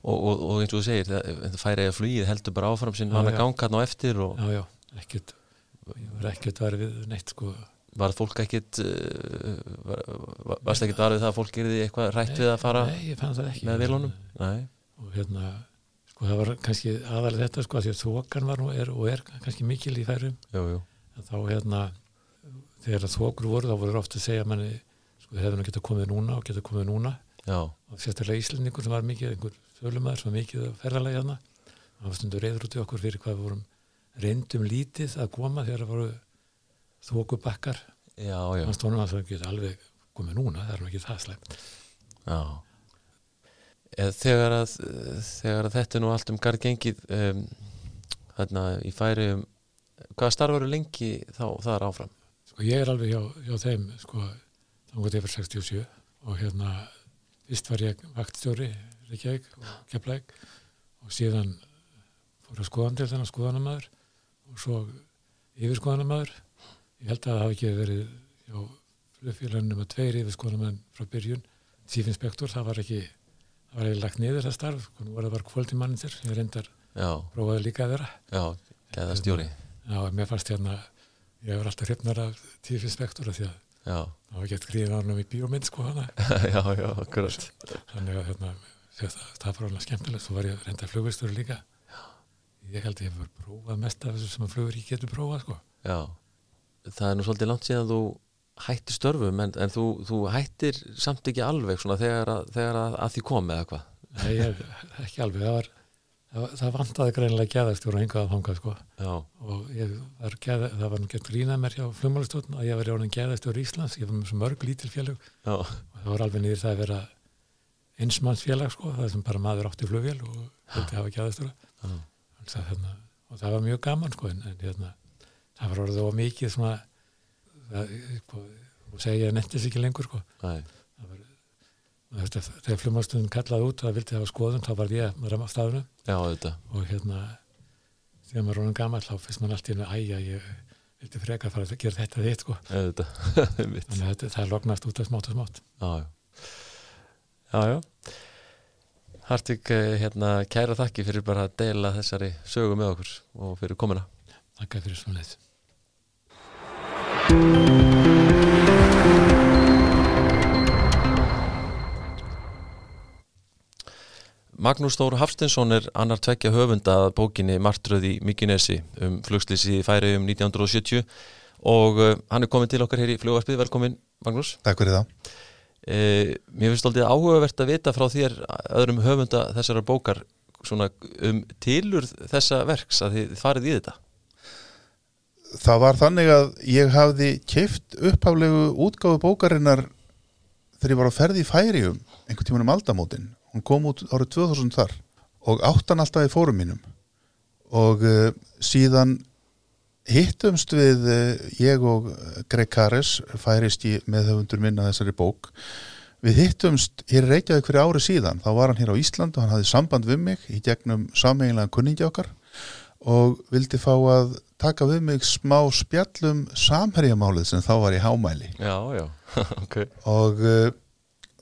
Og, og, og eins og þú segir, það, færi eða flugið heldur bara áfram sinn að já. ganga hann á eftir og já já, ekkert ekkert var við neitt sko. Var fólk ekkit uh, var, var, varst ekkit varðið það að fólk gerði eitthvað rætt við að fara nei, með vilunum? Nei, og hérna sko það var kannski aðalega þetta sko að því að þokan var nú er, og er kannski mikil í færum. Jú, jú, að þá hérna þegar að þokur voru þá voru ofta að segja manni sko þið hefðu nú getað komið núna og getað komið núna. og sérstaklega Íslendingur sem var mikið einhver þölumæður sem var mikið að ferðalagi hérna hann var stundur reyður út í okkur fyrir hvað við vorum reyndum lítið að koma þegar það voru þoku bakkar hann stónum að það geta alveg komið núna það er ekki það slæmt. Já. Eð, þegar, að, þegar að þetta er nú allt um garð gengið um, þarna í færi um hvað starfaru lengi þá þar áfram? sko ég er alveg hjá, hjá þeim sko þá gott yfir 67 og hérna fyrst var ég vaktstjóri Reykjavík og Keflæk og síðan fór að skoðan til þennan skoðanamaður og svo yfir skoðanamaður ég held að það hafi ekki verið hjá flugfélaginu með tveir yfir skoðanamenn frá byrjun. Sífinspektor, það var ekki það var ekki lagt niður það starf. Nú var það bara kvöldi mannir, ég reyndar Já, prófaði líka að vera. Já, geða stjóri já, mér fannst hérna ég hefur alltaf hrifnar af tífinspektor því að Já, það var gett gríðin ánum í bíómynd sko hana. Já, já, akkurat. Þannig að hérna, það, var alveg skemmtilegt. Svo var ég reynda flugvistur líka. Ég held að ég hefur prófað mest af þessu sem að flugur ég getur prófað sko. Já, það er nú svolítið langt síðan þú hættir störfum en, en þú, þú hættir samt ekki alveg svona þegar að, þegar að, að því kom eða hvað? Nei, ég, ekki alveg, það var það, það vantaði greinilega geðastjóra hingað að fanga sko. Já, og ég var geða, það var nú gett grínað mér hjá flugmálistotn að ég var orðin geðastjóra Íslands. Ég var með svo mörg lítil félög. Já, og það var alveg niður það að vera einsmannsfélag sko, það sem bara maður átti flugvél og vildi hafa geðastjóra hérna, og það var mjög gaman sko, en, en hérna, það var orðið of mikið svona það, sko, og segja ég nettis ekki lengur sko. þetta, þegar flumástunum kallaði út það vildi hafa skoðun þá var ég með þetta og hérna þegar maður er orðin gammal þá fyrst maður allt í hennu æja ég vildi freka að fara að gera þetta þitt sko. Þannig að þetta, það lognast út af smátt og smátt. Já, já. Já, já. Hartig, eh, hérna, kæra þakki fyrir bara að deila þessari sögu með okkur og fyrir komuna. Takk fyrir svona Magnús Þór Hafstinsson er annar tvekja höfunda að bókinni Martröð í Mykinesi um flugslýsi í færi um 1970 og uh, hann er komin til okkar hér í flugvarpið, velkomin Magnús Takk fyrir það. uh, Mér finnst alltaf áhugavert að vita frá þér öðrum höfunda þessara bókar svona um tilur þessa verks að þið farið í þetta Það var þannig að ég hafði keift upphaflegu útgáfu bókarinnar þegar ég var á ferði í færium einhvern tímann um aldamótin. Hún kom út árið 2000 þar og áttan alltaf í fórum mínum. Og uh, síðan hittumst við uh, ég og Greg Kares færist í meðhöfundur minna þessari bók. Við hittumst hér Reykjavík fyrir ári síðan. Þá var hann hér á Ísland og hann hafði samband við mig í gegnum sameiginlega kunningi okkar og vildi fá að taka við mig smá spjallum samherjamálið sem þá var í hámæli. Já, já, ok. Og uh,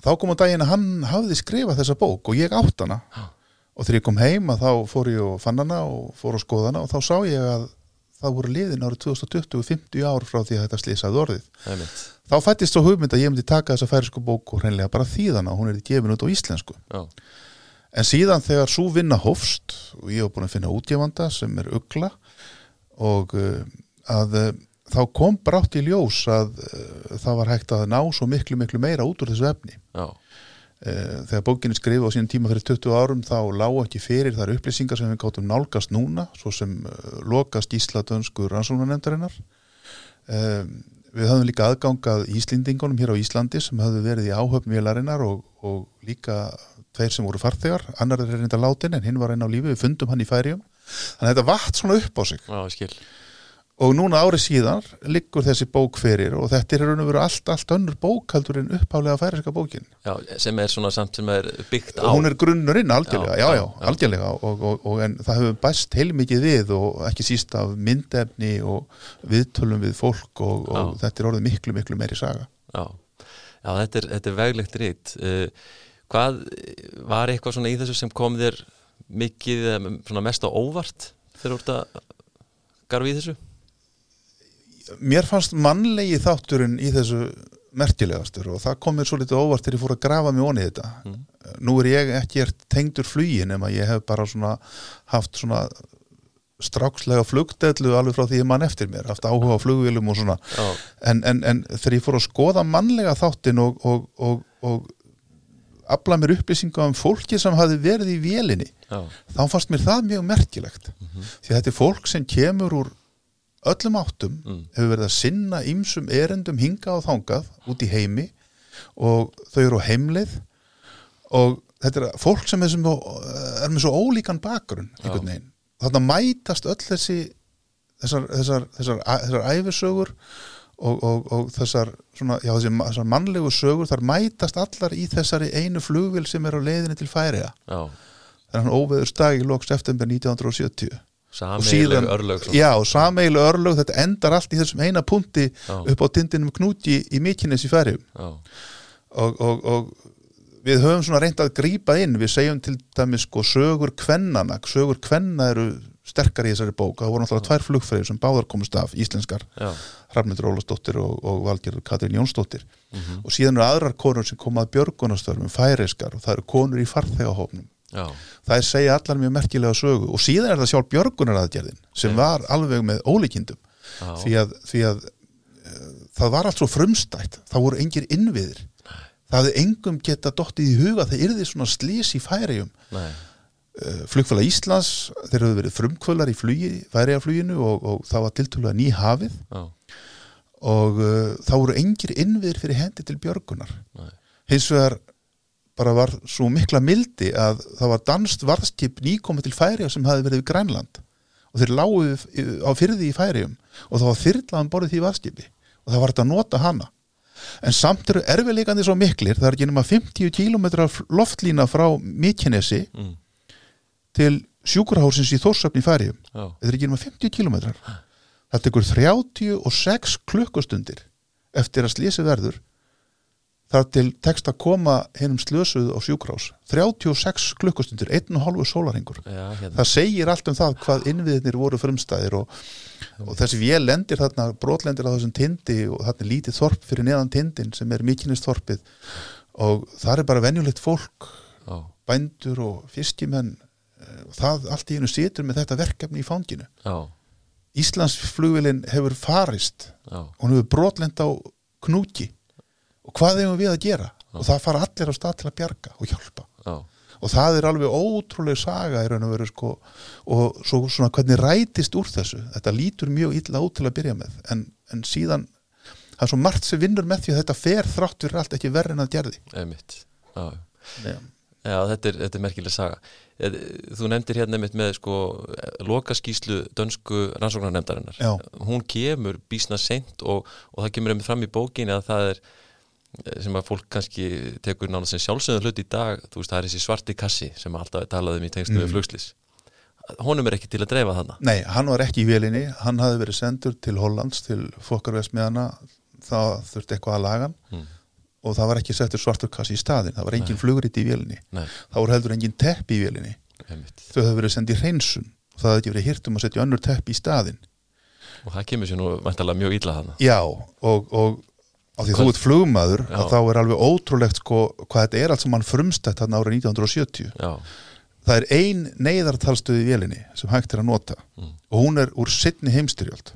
þá kom á daginn að hann hafði skrifað þessa bók og ég átt hana. Já. og þegar ég kom heim að þá fór ég og fann hana og fór að skoða hana og þá sá ég að það voru liðin árið 2020 50 ár frá því að þetta slísaði orðið. Einmitt, þá fættist svo hugmynd að ég myndi taka þessa færisku bók og hreinlega bara þýðana og hún er gefin út á íslensku. Já, en síðan þegar svo vinna hófst og ég hef búin að finna útgefanda sem er ugla og uh, að uh, þá kom brátt í ljós að uh, það var hægt að ná svo miklu miklu meira út úr þessu efni. Já, Eh, þegar bókinni skrifa á síðan tíma fyrir 20 árum þá lág ekki fyrir þar upplýsingar sem við gáttum nálgast núna svo sem uh, lokast Ísla dönsku rannsóknarnefndarinnar. Við höfum líka aðgangað Íslendingunum hér á Íslandi sem höfðu verið í áhöfn vélarinnar og, og líka tveir sem voru farþegar, annar er reynda látin en hinn var einn á lífi, við fundum hann í færium þannig að þetta vatt svona upp á sig. Já, og núna árið síðan liggur þessi bók fyrir og þetta er raun og veru allt, allt önnur bók heldur en upphálega færiska bókin. Já, sem er svona samt sem er byggt á hún er grunnurinn algjörlega, Já, já, já, já, algjörlega. Og, og, og en það hefur bæst heilmikið við og ekki síst af myndefni og viðtölum við fólk og, og þetta er orðið miklu, miklu meiri saga. Já, já þetta, er, þetta er veglegt rít uh, hvað var eitthvað svona í þessu sem kom þér mikið svona mest á óvart þegar þú ert að garfi í þessu Mér fannst mannlegi þátturinn í þessu merkilegastur og það kom mér svo litið óvart þegar ég fór að grafa mig onni í þetta. Mm. nú er ég ekki tengdur flugi nema ég hef bara svona haft svona strákslega flugdellu alveg frá því ég mann eftir mér haft áhuga á flugvélum og svona. Já, en, en, en þegar ég fór að skoða mannlega þáttin og, og, og, og afla mér upplýsinga um fólki sem hafi verið í vélinni já, þá fannst mér það mjög merkilegt. Því að þetta er fólk sem kemur úr öllum áttum Mm. hefur verið að sinna ýmsum erendum hinga og þangað út í heimi og þau eru á heimleið og þetta er fólk sem er, sem er með svo ólíkan bakgrunn einhvern veginn. Þarna mætast öll þessi þessar, þessar, þessar, þessar æfisögur og, og, og þessar, svona, já, þessar mannlegu sögur þar mætast allar í þessari einu flugvél sem er á leiðinni til Færiða þannig hann óveður stag í lok september 1970 sameiginleg örlög svona. já, sameigileg örlög, þetta endar allt í þessum eina punti Já. upp á tindinum knúti í Mikines í færi og, og, og við höfum svona reynd að grípa inn við segjum til dæmis sko sögur kvennana, sögur kvenna eru sterkar í þessari bók, það voru náttúrulega tvær flugfreyður sem báðar komust af, íslenskar. Já, Hrafnildur Ólasdóttir og, og Valgerður Katrín Jónsdóttir. Mhm. og síðan eru aðrar konur sem koma að björgunastörfum færeiskar og það eru konur í farþegahófnum já, það er segja allar mjög merkilega sögu og síðan er það sjálf björgunaraðgerðin sem var alveg með ólíkindum. Því að, því að uh, það var allt svo frumstætt það voru engir innviðir. Það hefði engum geta dottið í huga það yrði svona slís í færiðum nei, uh, flugfélag Íslands þeir hefðu verið frumkvölar í flugi, færiðafluginu og, og það var tiltölulega ný hafið. Já, og uh, það voru engir innviðir fyrir hendi til björgunar. Nei, hins vegar bara var svo mikla mildi að það var danst varðskip nýkomið til Færiða sem hafi verið við Grænland. Og þeir lágu yfir- á fyrði í Færiðum og það var þyrlaðan borðið því varðskipi og það var þetta að nota hana. En samt eru erfiðleikandi svo miklir það er ekki nema 50 km loftlína frá Mykinesi mm, til sjúkurhásins í Þórsöfn í Færiðum já, þetta er ekki nema 50 km það tekur 36 klukkustundir eftir að slísi verður þar til tekst að koma hennum slösuð á sjúkrás 36 klukkustundir, einn og hálfu sólarhingur já, hérna. Það segir allt um það hvað innviðinir voru frumstæðir og, og þessi vél lendir þarna, brotlendir á þessum tindi og þarna lítið þorp fyrir neðan tindin sem er mikinnist þorpið. Og það er bara venjulegt fólk já, bændur og fiskimenn eh, og það allt í einu situr með þetta verkefni í fanginu. Já, Íslandsflugvélinn hefur farist. Já, hún hefur brotlend á knúki og hvað hefum við að gera? Og það fara allir á stað til að bjarga og hjálpa. Já, og það er alveg ótrúleg saga í raun og veru sko. Og svo svona hvernig rætist úr þessu? Þetta lítur mjög illa út til að byrja með. En, en síðan það er svo margt sem vinnur með því að þetta fer þrátt fyrir allt ekki verri en að gerði. Einmitt. Já, Já. þetta er, þetta er merkileg saga. Eh, þú nefndir hérna einmitt með sko lokaskíslu dönsku rannsóknarnefndarinnar. Já. hún kemur bísna seint og, og það kemur einmitt fram í bókinni að það er sem að fólk kannski tekur náttúrulega sem sjálfsögðu hlut í dag þú veist það er þessi svarti kassi sem alltaf er talað um í tengslu við flugslis honum er ekki til að dreifa þarna. Nei, hann var ekki í vélinni, hann hafði verið sendur til Hollands, til fokkarvesmiðana það þurfti eitthvað að laga Mm. og það var ekki settur svartur kassi í staðin, það var engin flugrit í vélinni. Nei, það voru heldur engin tepp í einmitt. Þau hefðu verið sendið hreinsun og það hefði ekki verið hirt um að setja önnur tepp í staðin og það kemur sér nú vantalega mjög illa þarna. Já, og, og á því Hvað- þú ert flugmaður þá er alveg ótrúlegt sko hvað þetta er allt sem hann frumstætt hann árið 1970 Já, það er ein neyðartalstöð í vélinni sem hægt er að nota. Mm. og hún er úr sittni heimstyrjöld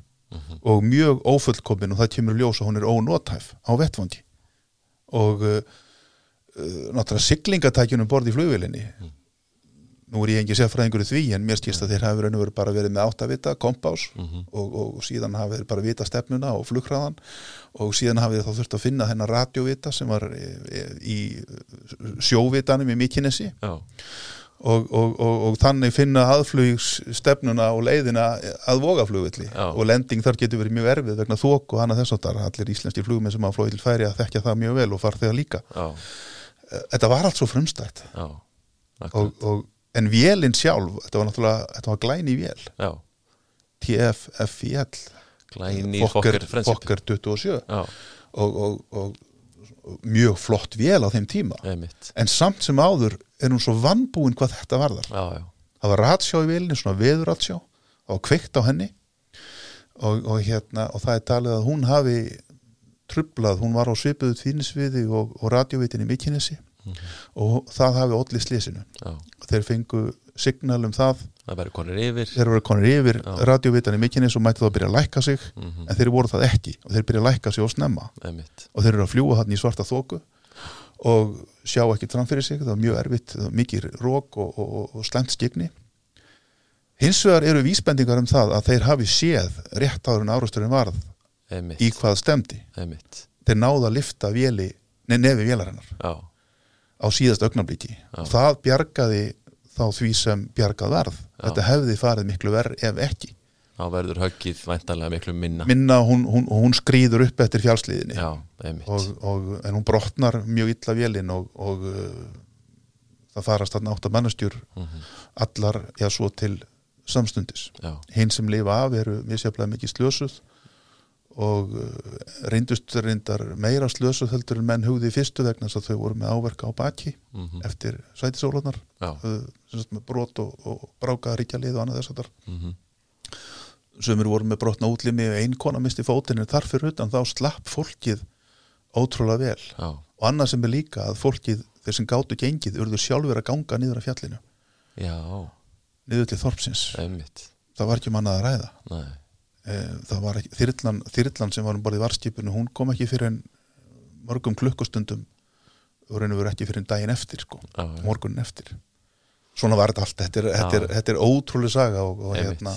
og mjög ófullkomin og það kemur í ljós að hún er ónótæf á vettfangi og uh, uh, náttúrulega siglingatækjunum borð í flugvélinni nú er ég engi sérfræðingur í því en mér skýrst að þeir hafi raun og veru bara verið með áttavita, kompás og, og síðan hafi þeir bara vita stefnuna og flughraðan og síðan hafi þeir þá þurft að finna hennar radiovita sem var e, e, í sjóvitanum í Mikinessi já, og, og, og, og þannig finna aðflugsstefnuna og leiðina að vogaflugvilli og lending þar getur verið mjög erfið vegna þók og annað þess að allir íslenski flugmenn sem hafa flóið til færi að þekkja það mjög vel og farþega líka. Já, þetta var allt svo frumstætt. Og, og, en vélinn sjálf þetta var náttúrulega, þetta var glæni vél. Já, TFFIL glæni fokker Fokker 27 Já, og, og, og, og mjög flott vél á þeim tíma. Einmitt. En samt sem áður er hún svo vannbúin hvað þetta varðar. Já, já, það var ratsjá í vélinni, svona veðuratsjá það var kveikt á henni. Og, og hérna, og það er talið að hún hafi trublað, hún var á svipuðu tvínisviði og, og radiovitin í Mikinessi og það hafi allir slísinu þeir fengu signal um það. Það verður konir yfir. Þeir voru konir yfir. Radiovitan í Mikinessi og mætti þá að byrja að lækka sig Mhm. en þeir voru það ekki. Og þeir byrja að lækka sig og snemma. Einmitt, og þeir eru að fljúa hann í svarta þóku og sjá ekki fram fyrir sig. Það var mjög erfitt, var mikið rók og, og, og, slemt skigni hins vegar eru vísbendingar um það að þeir hafi séð rétt áður en árásturinn varð einmitt, í hvað stemdi einmitt. Þeir náða að lifta nei, nefi vélarinnar á síðast augnablíki og það bjargaði þá því sem bjargað varð. Já. þetta hefði farið miklu verð ef ekki. Þá verður höggið væntanlega miklu minna. Minna hún, hún, hún skrýður upp eftir fjálsliðinni Já, og, og, en hún brotnar mjög illa vélinn og, og uh, það farast þarna átta mannastjur Mhm. allar, já svo til samstundis. Já, Hinn sem lifa af eru misjaflega mikið slösuð og uh, reyndust reyndar meira slösuð heldur en menn hugði í fyrstu vegna þess að þau voru með áverka á baki eftir sætisólarnar já, uh, sem sagt með brot og, og brákaða ríkjalið og annað þess að þar mhm, sumir voru með brotna útlimi og ein kona misti fótinn þar fyrir utan þá slapp fólkið ótrúlega vel. Já, og annað sem er líka að fólkið þeir sem gátu gengið urðu sjálfur að ganga niður af fjallinu, já, niður til þorpsins. Einmitt. Það var ekki mannað að ræða. Nei, það var ekki, þyrlan, þyrlan sem var um borðið varskipinu, hún kom ekki fyrir en mörgum klukkustundum og reynur verið ekki fyrir daginn eftir sko, já, já, morgunin eftir. Svona var þetta allt, þetta er, þetta er, þetta er ótrúlega saga og, og hérna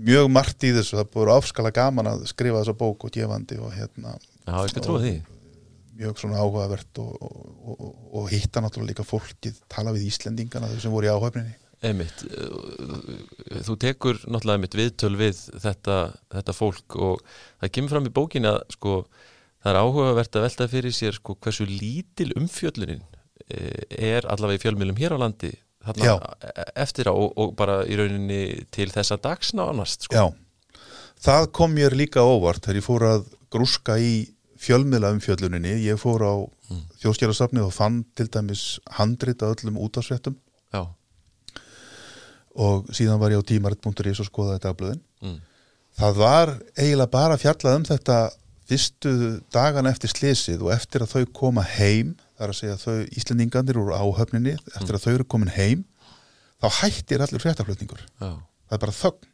mjög margt í þessu, það búið afskala gaman að skrifa þessa bók og gefandi og hérna já, því. mjög svona áhugavert og, og, og, og hitta náttúrulega líka fólkið tala við Íslendingana þau sem voru í áhöfninni Einmitt, þú tekur náttúrulega einmitt viðtöl við þetta, þetta fólk og það kemur fram í bókin að sko, það er áhugavert að velta fyrir sér sko, hversu lítil umfjöllunin eh, er allavega í fjölmjölum hér á landi e- eftir á og, og bara í rauninni til þessa dagsna annars sko. Já, það kom mér líka óvart þegar ég fór að grúska í fjölmiðla umfjölluninni, ég fór á mm. þjóðskjárasafnið og fann til dæmis handrit að öllum útásréttum Já, og síðan var ég á tímarit.is og skoðaði dagblöðin. Mm. það var eiginlega bara fjallað um þetta fyrstu dagana eftir slísið og eftir að þau koma heim þar að segja að þau Íslendingandir úr áhöfninni eftir að þau eru komin heim þá hættir allir fréttaflutningur. Já, það er bara þögn.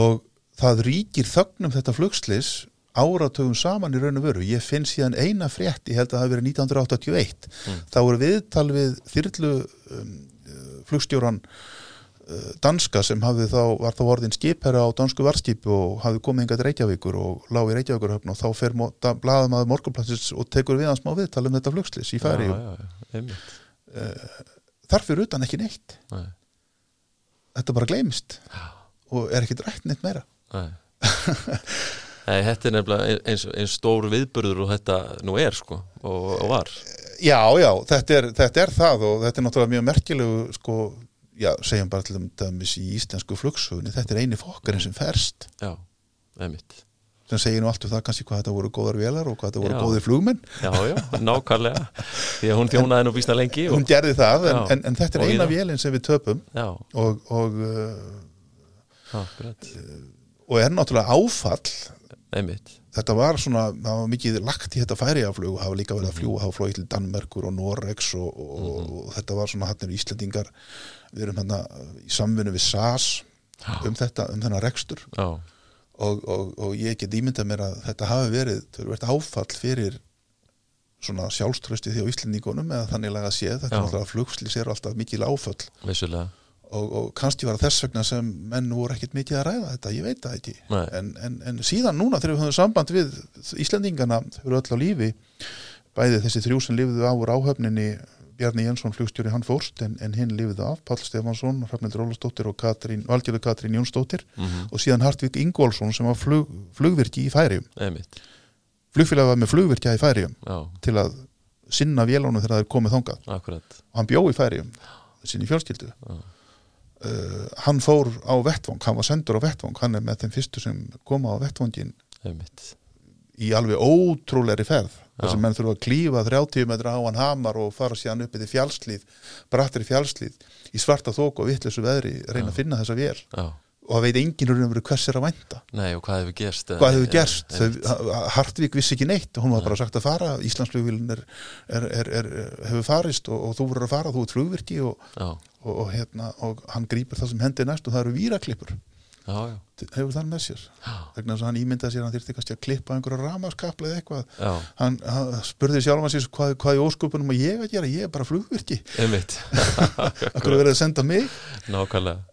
Og það ríkir þögn um þetta flugslis áratögum saman í raun og veru. Ég finn síðan eina frétt, ég held að það hafi verið 1981 þá voru viðtal við þyrlu um, uh, flugstjóran danska sem hafði þá, var þá orðin skipherra á dansku varskipi og hafði komið til Reykjavíkur og lág í Reykjavíkurhöfn og þá fer blaðamaður morgunplassins og tekur við hans má viðtal um þetta flugslis í færi já, já, já, einmitt. Þar fyrir utan ekki neitt. Nei, þetta bara gleymist og er ekkit rætt neitt meira. Nei. Nei, þetta er nefnilega eins, eins stór viðburður og þetta nú er sko og, og var. Já, já, þetta er, þetta er það og þetta er náttúrulega mjög merkilegu sko, já, segjum bara til dæmis í íslensku flugsugunni, þetta er eini fokkarinn sem ferst, Já, einmitt. Sem segir nú allt um það kannski hvað þetta voru góðar vélar og hvað þetta voru Já. góðir flugmenn. Já, já, nákvæmlega. Því að hún þjónaði nú býsna lengi og, hún gerði það, en, en, en þetta er eina vélinn sem við töpum. Og, og, uh, akkurat. og er náttúrulega áfall. Einmitt. Þetta var svona, það var mikið lagt í þetta færiaflug og hafa líka verið að fljúa, hafa flóið til Danmerkur og Norex og, og, og þetta var svona hann eru Íslendingar við erum hérna í samvinnu við SAS um þetta, um þennan rekstur. Og, og, og ég get ímyndað mér að þetta hafi verið, þau eru verið áfall fyrir svona sjálfströsti því á Íslendingunum eða þannig laga að sé, þetta Já. er alltaf flugslis eru alltaf mikil áfall vissulega. Og, og kannski var þess vegna sem menn voru ekkit mikið að ræða þetta, ég veit það ekki. En, en, en síðan núna þegar við höfum samband við Íslendingana, þau eru öll á lífi bæði þessi þrjú sem lifðu á úr áhöfninni Bjarni Jensson flugstjóri hann fórst en, en hinn lifðu af, Pall Stefansson Hrafnildur Ólafsdóttir og Katrín, Valgerður Katrín Jónsdóttir. Mm og síðan Hartvík Ingólfsson sem var flug, flugvirki í Færium einmitt, flugfélag var með flugvirkja í Færium já, til að sinna vélónu þegar það er komið þangað. Akkurat. Og hann bjó í Færium sinni fjölskyldu. Uh, hann fór á vettvang hann var sendur á vettvang, hann er með þeim fyrstu sem koma á vettvangin einmitt, í alveg ótrúleiri ferð sem Já. menn þurfa að klífa 30 metra hann hamar og fara síðan upp í fjálslíð brattri fjálslíð í svarta þók og vitleysu veðri reyna að finna þessa vél. Já, og það veit enginn veru hvers er að vænta. Nei og hvað hefur gerst eða- hvað hefur gerst, einmitt. Þau, Hartvík vissi ekki neitt. Hún var bara sagt að fara, Íslandsflugvílun er, hefur farist og, og þú verður að fara, þú ert flugvirki og, já, og, og, hérna, og hann grípur það sem hendi næst og það eru víraklippur já, já, hefur það með sér. Þess að hann ímyndaði sér að hann þyrfti kannski að klippa einhverja ramaskapla eða eitthvað. Hann, hann spurði sjálfan sér hvað, hvað í óskupunum að ég að gera, ég er bara flugvirki. Einmitt. Akkur verið að senda mig? Nákvæmlega.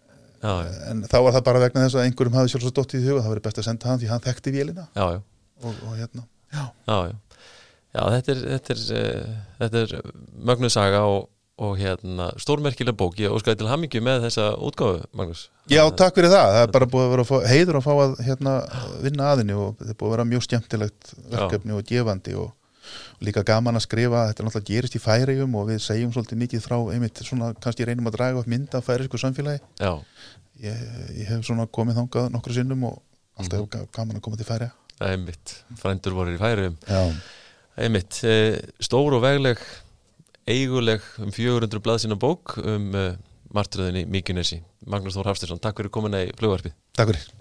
Já, já, en þá var það bara vegna þess að einhverjum hafði sjálfsagt dottið í huga, það verið best að senda hann því hann þekkti vélina. Já, já. Og, og hérna, já, Já, já. Já, þetta er, þetta er, uh, þetta er mögnuð saga og, og hérna, stórmerkileg bók. Ég óskaði til hamingju með þessa útgáfu, Magnús. Já, takk fyrir það. Það er bara búið að vera að fá, heiður að fá að hérna, vinna aðinni og þetta er búið að vera mjög skemmtilegt verkefni og gefandi og, og líka gaman að skrifa. Þetta er náttúrulega gerist í færiðum og við segjum svolítið mikið frá einmitt svona kannski reynum að draga upp mynda af færiðsku samfélagi. Já, Ég, ég hef svona komið þangað nokkru sinnum og alltaf mm gaman að koma til færiða. einmitt. Frændur eiguleg um 400 blaðsina bók um uh, martröðinni Míkinesi. Magnús Þór Hafstærsson, takk fyrir komuna í flugvarpið. Takk fyrir.